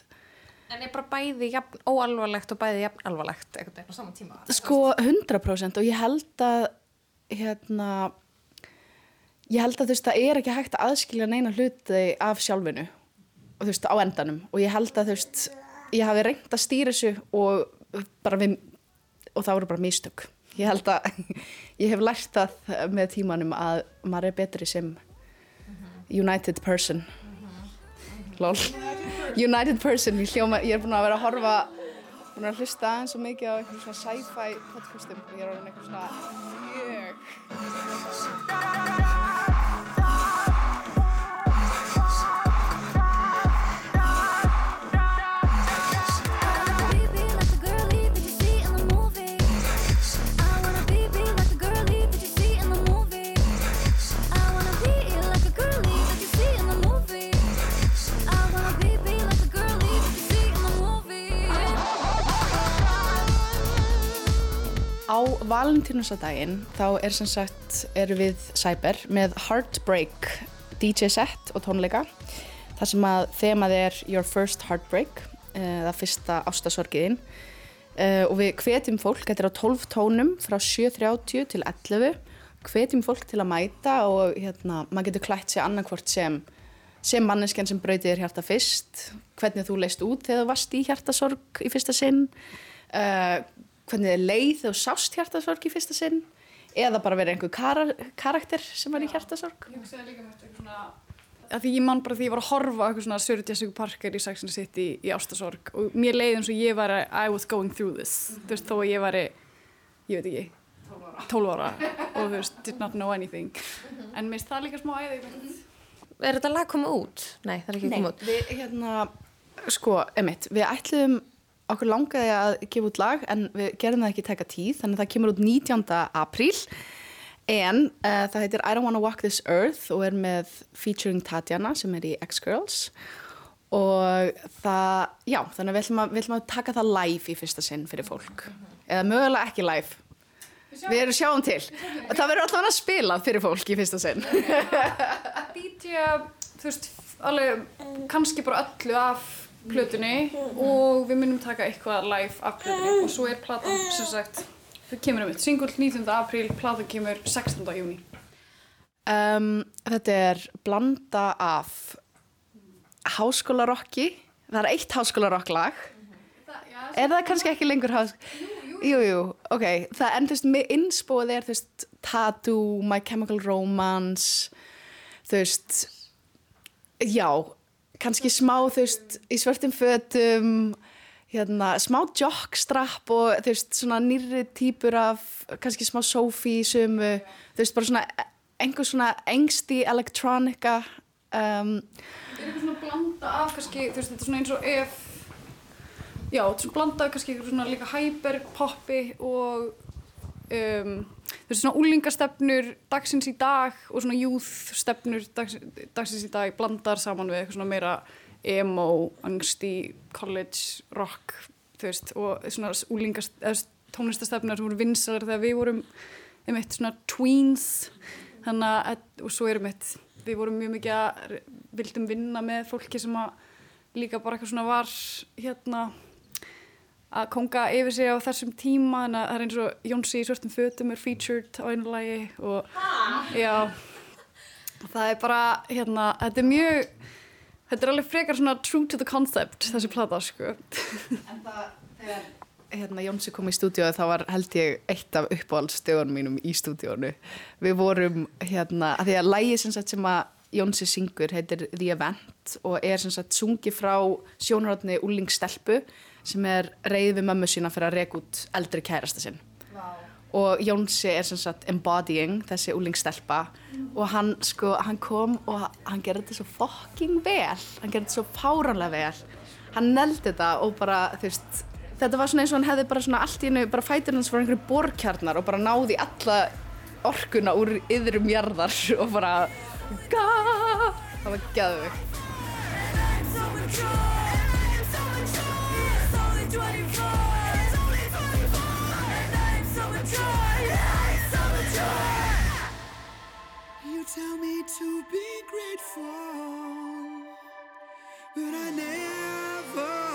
En er bara bæði jafn óalvarlegt og bæði jafn alvarlegt veginn á sama tíma? Sko 100% og ég held að hérna ég held að þú veist það er ekki hægt að aðskilja neina hluti af sjálfinu og þú veist á endanum. Og ég held að þú veist ég hafi reynd að stýra þessu og bara við og það voru bara mistök. Ég held að ég hef lært það með tímanum að maður er betri sem united person lol united person ég, hljóma, ég er búin að vera að horfa búin að hlusta aðeins svo mikið á einhverjum svona sci-fi podcastum. Og ég er orðin eitthvað svona mjög valentínusadaginn þá er sem sagt, eru við Cyber með Heartbreak DJ set og tónleika þar sem að þemað er Your First Heartbreak eh, það fyrsta ástasorgiðin eh, og við hvetjum fólk, þetta er á 12 tónum frá 7.30 til 11 hvetjum fólk til að mæta og hérna, maður getur klætt sig annarkvort sem sem manneskjan sem brautir hjarta fyrst. Hvernig þú leist út þegar þú varst í hjartasorg í fyrsta sinn. Uh, hvernig þið leið og sást hjartasorg í fyrsta sinn eða bara verið einhver kara karakter sem var í hjartasorg? Ég hugsaði líka með eitthvað svona að því ég man bara því ég var að horfa á eitthvað svona Sir Jessica Parker í the City í ástasorg og mér leiði eins og ég var að I was going through this. Þú veist þó að ég var ég veit ekki 12 ára. og þú veist did not know anything. En mér finnst það líka smá æði Er þetta lag komið út? Nei, það er ekki komið út. við hérna sko, emitt, við ætluðum okkur langaði að gefa út lag en við gerðum það ekki teka tíð þannig að það kemur út 19. apríl en uh, það heitir I Don't Wanna Walk This Earth og er með featuring Tatjana sem er í X-Girls og það, já, þannig að við ætlum að, við ætlum að taka það live í fyrsta sinn fyrir fólk eða mögulega ekki live Við erum sjáum til. Það verður alltaf að spila fyrir fólk í fyrsta sinn. DJ, þú veist, alveg kannski bara öllu af plötunni og við munum taka eitthvað live af plötunni og svo er platan sem sagt, það kemur um eitt singull 19. apríl, platan kemur 16. júni. Um, þetta er blanda af háskólarokki. Það er eitt háskólarokklag. Er það kannski ekki lengur háskólarokklag? Jú, jú, ok. Það en þú veist, með innspóð er þú veist Tattoo, My Chemical Romance, þú veist, já, kannski smá þú veist, í svörtum fötum, hérna, smá jockstrap og þú veist, svona nýri típur af, kannski smá Sophie sumu, þú veist, bara svona einhver svona engsti elektronika um, er eitthvað svona blanda af kannski, þú veist, þetta er svona eins og ef, já, þetta er svona blanda af kannski eitthvað svona líka hyperpoppi og, um, þú veist, svona úlingastefnur dagsins í dag og svona youth stefnur dags, dagsins í dag blandar saman við eitthvað svona meira emo, angsti, college, rock þú veist, og svona úlingast, eða tónlistastefnar sem voru vinsalar þegar við vorum einmitt svona tweens. Þannig að, og svo erum við við vorum mjög mikið að vildum vinna með fólki sem að líka bara eitthvað svona var hérna að konga yfir sig á þessum tíma en það er eins og Jónsi í svörtum fötum er featured á einu lagi og já. Það er bara hérna, þetta er mjög þetta er alveg frekar svona true to the concept þessi plata sko. En það, þegar hérna, Jónsi kom í stúdíóið þá var held ég eitt af uppáhaldstögunum mínum í stúdíónu. Við vorum hérna, að því að sagt, sem að Jónsi syngur heitir The Event og er sem sagt sungi frá sjónarhaldni Ullingstelpu sem er reyð við mömmu sína fyrir að reyka út eldri kærasta sinn. Og Jónsi er sem sagt embodying þessi Ullingstelpa og hann sko, hann kom og hann gerði þetta svo fucking vel, hann gerði þetta svo fáranlega vel. Hann neldi þetta og bara, þú veist, þetta var svona eins og hann hefði bara svona allt í hennu, bara fætir hans var einhverju borkjarnar og bara náði alla orkuna úr yðrum jarðar og bara gá, það var gæðvögt. You tell me to be grateful, but I never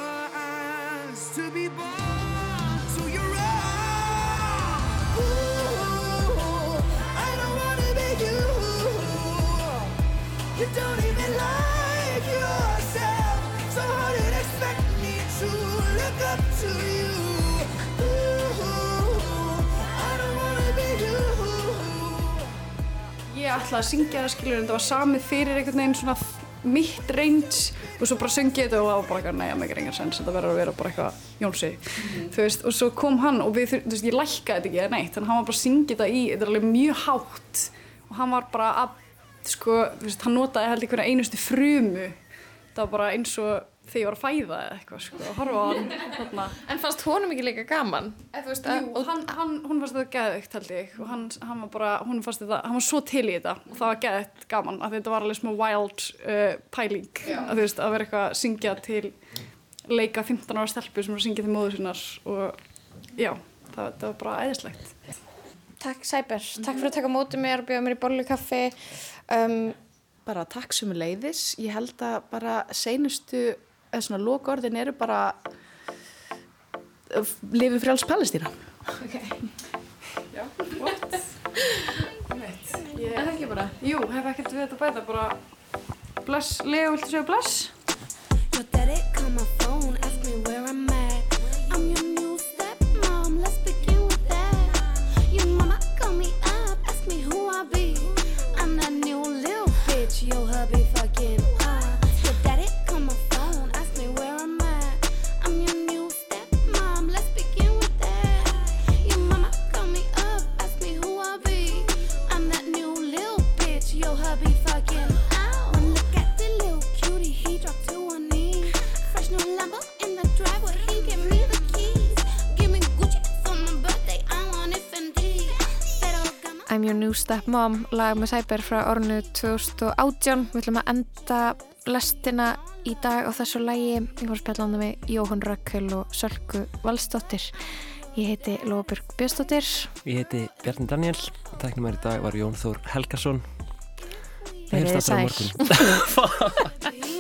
ég ætlaði að syngja það skilur en það var samið fyrir einhvern veginn svona mitt reyns og svo bara söngi þetta og það var bara eitthvað neða megar engar sens þetta verður að vera bara eitthvað Jónsi. Þú veist og svo kom hann og við, þú veist, ég lækkaði þetta ekki eða neitt þannig að hann var bara að syngja þetta í þetta er alveg mjög hátt. Og hann var bara að sko, þú veist, hann notaði held einhverja einustu frumu. Það var bara eins og þegar ég var að fæða eða eitthvað sko, og horfa á hann þarna. En fannst honum ekki líka gaman? Eða, þú veist, að, Jú, hann, hann, hún fannst þetta geðvikt held ég og hann, hann var bara, hún fannst þetta, hann var svo til í þetta og það var geðvikt gaman af því þetta var alveg smá wild uh, pæling að þú veist, að vera eitthvað að syngja til leika 15 ára stelpu sem er að syngja til móður sinnar og já, það, það var bara æðislegt. Takk Sæber, takk fyrir að taka á móti mér og bjóða mér í bollu kaffi. Um, Bara takk sem leiðis, ég held að bara seinustu, svona lokaorðin eru bara lifið frjáls Palestína. Já, what? Einmitt. Ég, er það ekki bara? Jú, hef ekkert við þetta að bæta, bara bless, Leo, viltu segja bless? Your daddy call my phone, Stepmom lag með Sæber frá ornu 2018 við ætlum að enda lestina í dag á þessu lagi. Ég var spjallandi með Jóhann Rökkul og Sölku Valsdóttir. Ég heiti Lóbjörg Björnsdóttir. Ég heiti Bjarni Daniel, tæknum í dag var Jón Þór Helgason. Við aftur á sæl.